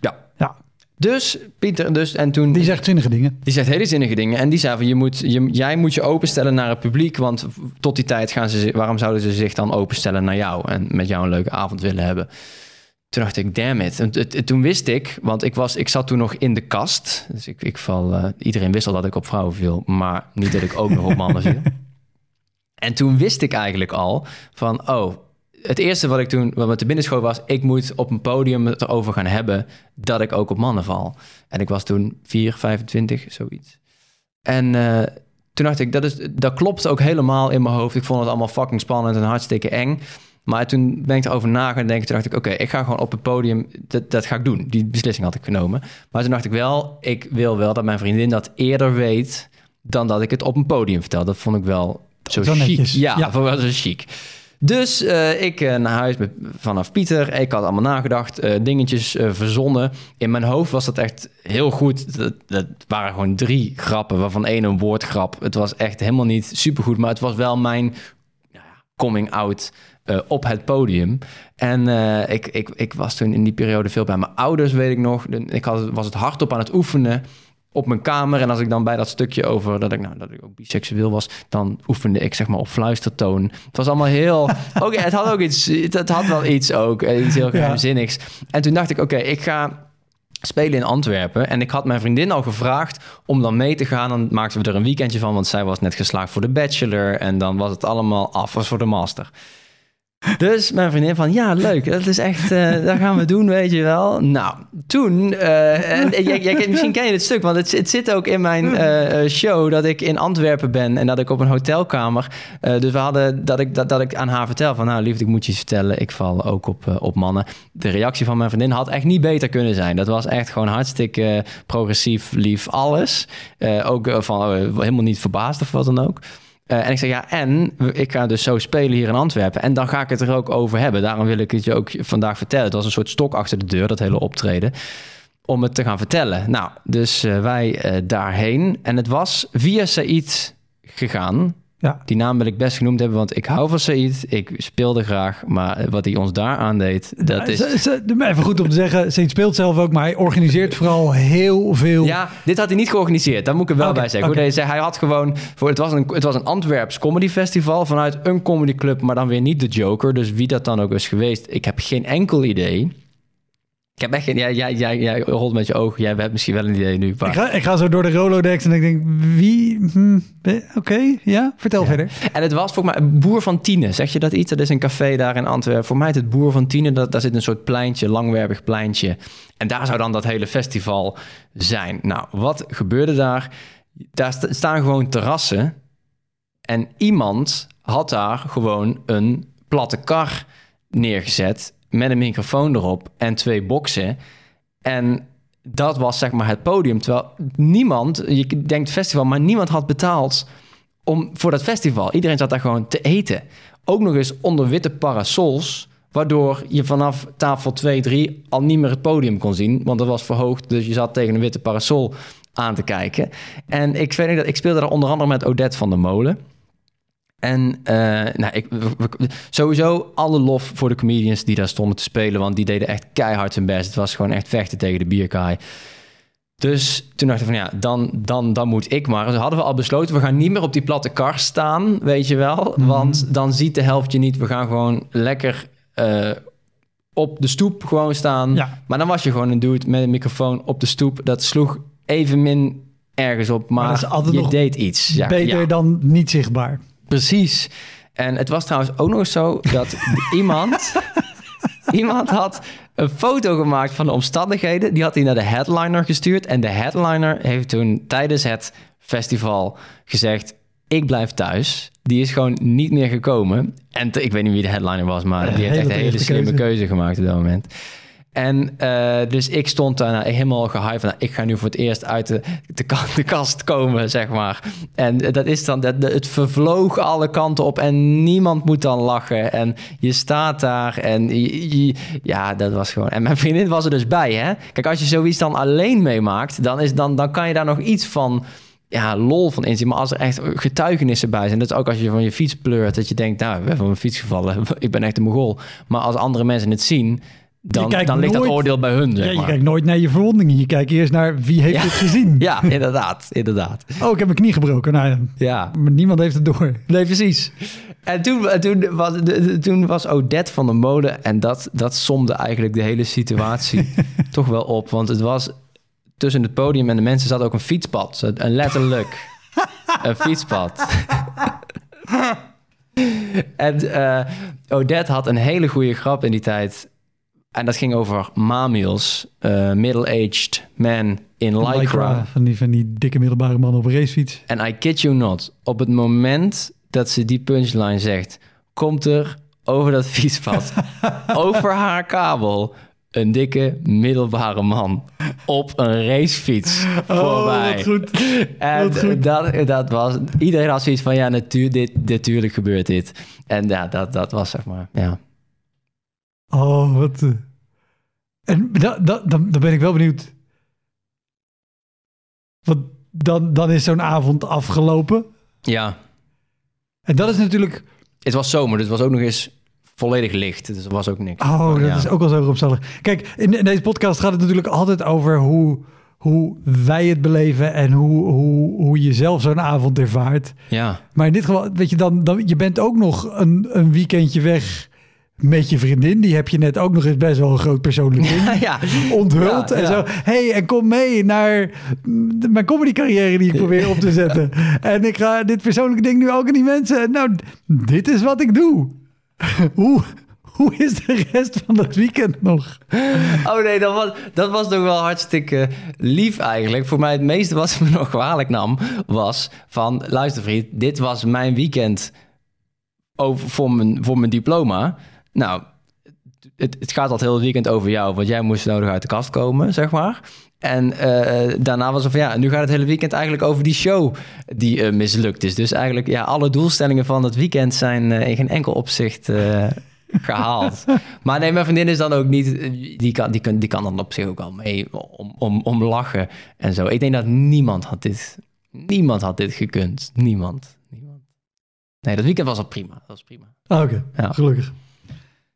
Ja. Ja. Dus Pieter, dus en toen. Die zegt zinnige dingen. Die zegt hele zinnige dingen. En die zei van, je moet, je, jij moet je openstellen naar het publiek. Want tot die tijd gaan ze, waarom zouden ze zich dan openstellen naar jou? En met jou een leuke avond willen hebben. Toen dacht ik, damn it. En toen wist ik, want ik, was, ik zat toen nog in de kast. Dus ik, ik val, eh, iedereen wist al dat ik op vrouwen viel. Maar niet dat ik ook nog op mannen viel. En toen wist ik eigenlijk al van, oh, het eerste wat ik toen, wat me te binnen schoot was, ik moet op een podium het erover gaan hebben dat ik ook op mannen val. En ik was toen 4, 25, zoiets. En eh, toen dacht ik, dat, is, dat klopt ook helemaal in mijn hoofd. Ik vond het allemaal fucking spannend en hartstikke eng. Maar toen ben ik erover na gaan denken. Toen dacht ik, oké, ik ga gewoon op het podium, dat, dat ga ik doen. Die beslissing had ik genomen. Maar toen dacht ik wel, ik wil wel dat mijn vriendin dat eerder weet dan dat ik het op een podium vertel. Dat vond ik wel zo chic. Ja, Ja. vond ik wel zo chic. Dus eh, ik eh, naar huis met, vanaf Pieter. Ik had allemaal nagedacht, eh, dingetjes verzonnen. In mijn hoofd was dat echt heel goed. Dat, dat waren gewoon drie grappen, waarvan één een woordgrap. Het was echt helemaal niet supergoed, maar het was wel mijn nou coming out eh, op het podium. En eh, ik, ik, ik was toen in die periode veel bij mijn ouders, weet ik nog. Ik had, was het hardop aan het oefenen op mijn kamer. En als ik dan bij dat stukje over dat ik, nou, dat ik ook biseksueel was, dan oefende ik zeg maar op fluistertoon. Het was allemaal heel. Oké, het had ook iets. Het, het had wel iets ook. eh, Iets heel geheimzinnigs. En toen dacht ik, oké, ik ga spelen in Antwerpen. En ik had mijn vriendin al gevraagd om dan mee te gaan. Dan maakten we er een weekendje van, want zij was net geslaagd voor de bachelor. En dan was het allemaal af, was voor de master. Dus mijn vriendin van, ja, leuk. Dat is echt, eh, dat gaan we doen, weet je wel. Nou, toen, eh, en misschien ken je het stuk, want het, het zit ook in mijn eh, show dat ik in Antwerpen ben en dat ik op een hotelkamer. dus we hadden dat ik, dat, dat ik aan haar vertel van, nou, liefde, ik moet je iets vertellen. Ik val ook op, op mannen. De reactie van mijn vriendin had echt niet beter kunnen zijn. Dat was echt gewoon hartstikke progressief, lief, alles. Ook van helemaal niet verbaasd of wat dan ook. Uh, en ik zeg ja, en ik ga dus zo spelen hier in Antwerpen. En dan ga ik het er ook over hebben. Daarom wil ik het je ook vandaag vertellen. Het was een soort stok achter de deur, dat hele optreden. Om het te gaan vertellen. Nou, dus uh, wij uh, daarheen. En het was via Said gegaan. Ja. Die naam wil ik best genoemd hebben, want ik hou van Said. Ik speelde graag, maar wat hij ons daar aandeed, dat is... Even goed om te zeggen, Said speelt zelf ook, maar hij organiseert vooral heel veel... Ja, dit had hij niet georganiseerd, daar moet ik er wel bij zeggen. Okay. Hij, hij had gewoon... Voor, het, was een, het was een Antwerps comedy festival vanuit een comedyclub, maar dan weer niet de Joker. Dus wie dat dan ook is geweest, ik heb geen enkel idee. Ik heb echt geen... Jij, jij, jij, jij rolt met je ogen. Jij hebt misschien wel een idee nu. Ik, ga, ik ga zo door de Rolodex en ik denk, wie... Hm, Oké, ja, vertel verder. En het was volgens mij Boer van Tiene. Zeg je dat iets? Dat is een café daar in Antwerpen. Voor mij is het Boer van Tiene. Dat, daar zit een soort pleintje, langwerpig pleintje. En daar zou dan dat hele festival zijn. Nou, wat gebeurde daar? Daar staan gewoon terrassen. En iemand had daar gewoon een platte kar neergezet met een microfoon erop en twee boxen. En dat was zeg maar het podium. Terwijl niemand, je denkt festival, maar niemand had betaald om, voor dat festival. Iedereen zat daar gewoon te eten. Ook nog eens onder witte parasols, waardoor je vanaf tafel 2, 3 al niet meer het podium kon zien, want dat was verhoogd, dus je zat tegen een witte parasol aan te kijken. En ik, weet niet, dat, ik speelde daar onder andere met Odette van der Molen. En uh, nou, ik, sowieso alle lof voor de comedians die daar stonden te spelen. Want die deden echt keihard hun best. Het was gewoon echt vechten tegen de bierkaai. Dus toen dacht ik van ja, dan, dan, dan moet ik maar. Dus hadden we al besloten, we gaan niet meer op die platte kar staan, weet je wel. Mhm. Want dan ziet de helft je niet. We gaan gewoon lekker uh, op de stoep gewoon staan. Ja. Maar dan was je gewoon een dude met een microfoon op de stoep. Dat sloeg even min ergens op, maar, maar je deed iets. Ja, beter dan niet zichtbaar. Precies. En het was trouwens ook nog zo dat iemand, iemand had een foto gemaakt van de omstandigheden. Die had hij naar de headliner gestuurd. En de headliner heeft toen tijdens het festival gezegd: Ik blijf thuis. Die is gewoon niet meer gekomen. En ik weet niet wie de headliner was, maar die heeft echt een hele slimme keuze gemaakt op dat moment. En uh, dus ik stond daar nou, helemaal gehyped. Nou, ik ga nu voor het eerst uit de, de, kast komen, zeg maar. En dat is dan, dat, het vervloog alle kanten op en niemand moet dan lachen. En je staat daar en ja, dat was gewoon... En mijn vriendin was er dus bij, hè. Kijk, als je zoiets dan alleen meemaakt, dan, is, dan, dan kan je daar nog iets van ja, lol van inzien. Maar als er echt getuigenissen bij zijn, dat is ook als je van je fiets pleurt, dat je denkt, nou, we hebben van mijn fiets gevallen, ik ben echt een mogol. Maar als andere mensen het zien, dan, dan ligt dat oordeel bij hun. Zeg ja, je kijkt nooit naar je verwondingen. Je kijkt eerst naar wie heeft het gezien. Ja, inderdaad, inderdaad. Oh, ik heb mijn knie gebroken. Nou, ja. Maar niemand heeft het door. Nee, precies. En toen, toen, was, toen was Odette van de mode en dat, dat somde eigenlijk de hele situatie toch wel op. Want het was tussen het podium en de mensen zat ook een fietspad. Een letterlijk een fietspad. en uh, Odette had een hele goede grap in die tijd en dat ging over mamiels, uh, middle-aged men in lycra. Van die, van die dikke middelbare man op een racefiets. En I kid you not, op het moment dat ze die punchline zegt... komt er over dat fietspad, over haar kabel... een dikke middelbare man op een racefiets oh, voorbij. Wat goed. En goed. Dat, dat was... Iedereen had zoiets van, ja, natuur, dit, natuurlijk gebeurt dit. En ja, dat, dat was zeg maar, ja... Oh, wat. Uh... En da, da, dan, dan ben ik wel benieuwd. Want dan, dan is zo'n avond afgelopen. Ja. En dat is natuurlijk. Het was zomer, dus het was ook nog eens volledig licht. Dus er was ook niks. Oh, dat is ook wel zo opstellig. Kijk, in, in, deze podcast gaat het natuurlijk altijd over hoe, hoe wij het beleven en hoe, hoe, hoe je zelf zo'n avond ervaart. Ja. Maar in dit geval, weet je, dan, dan je bent ook nog een, een weekendje weg met je vriendin. Die heb je net ook nog eens best wel een groot persoonlijk ding ja, onthuld. en zo, hey, en kom mee naar mijn comedy carrière die ik probeer op te zetten. en ik ga dit persoonlijke ding nu ook aan die mensen. Nou, dit is wat ik doe. Hoe, hoe is de rest van dat weekend nog? Oh nee, dat was, dat was toch wel hartstikke lief eigenlijk. Voor mij het meeste wat me nog kwalijk nam was van... luister vriend, dit was mijn weekend over, voor, mijn, voor mijn diploma. Nou, het, het gaat al heel weekend over jou, want jij moest nodig uit de kast komen, zeg maar. En uh, daarna was het van ja, nu gaat het hele weekend eigenlijk over die show die uh, mislukt is. Dus eigenlijk, ja, alle doelstellingen van het weekend zijn uh, in geen enkel opzicht gehaald. maar nee, mijn vriendin is dan ook niet, die kan, die, kan, die kan dan op zich ook al mee om, om, om lachen en zo. Ik denk dat niemand had dit Niemand had dit gekund. Niemand. Niemand. Nee, dat weekend was al prima. Dat was prima. Ah, Oké, ja. gelukkig.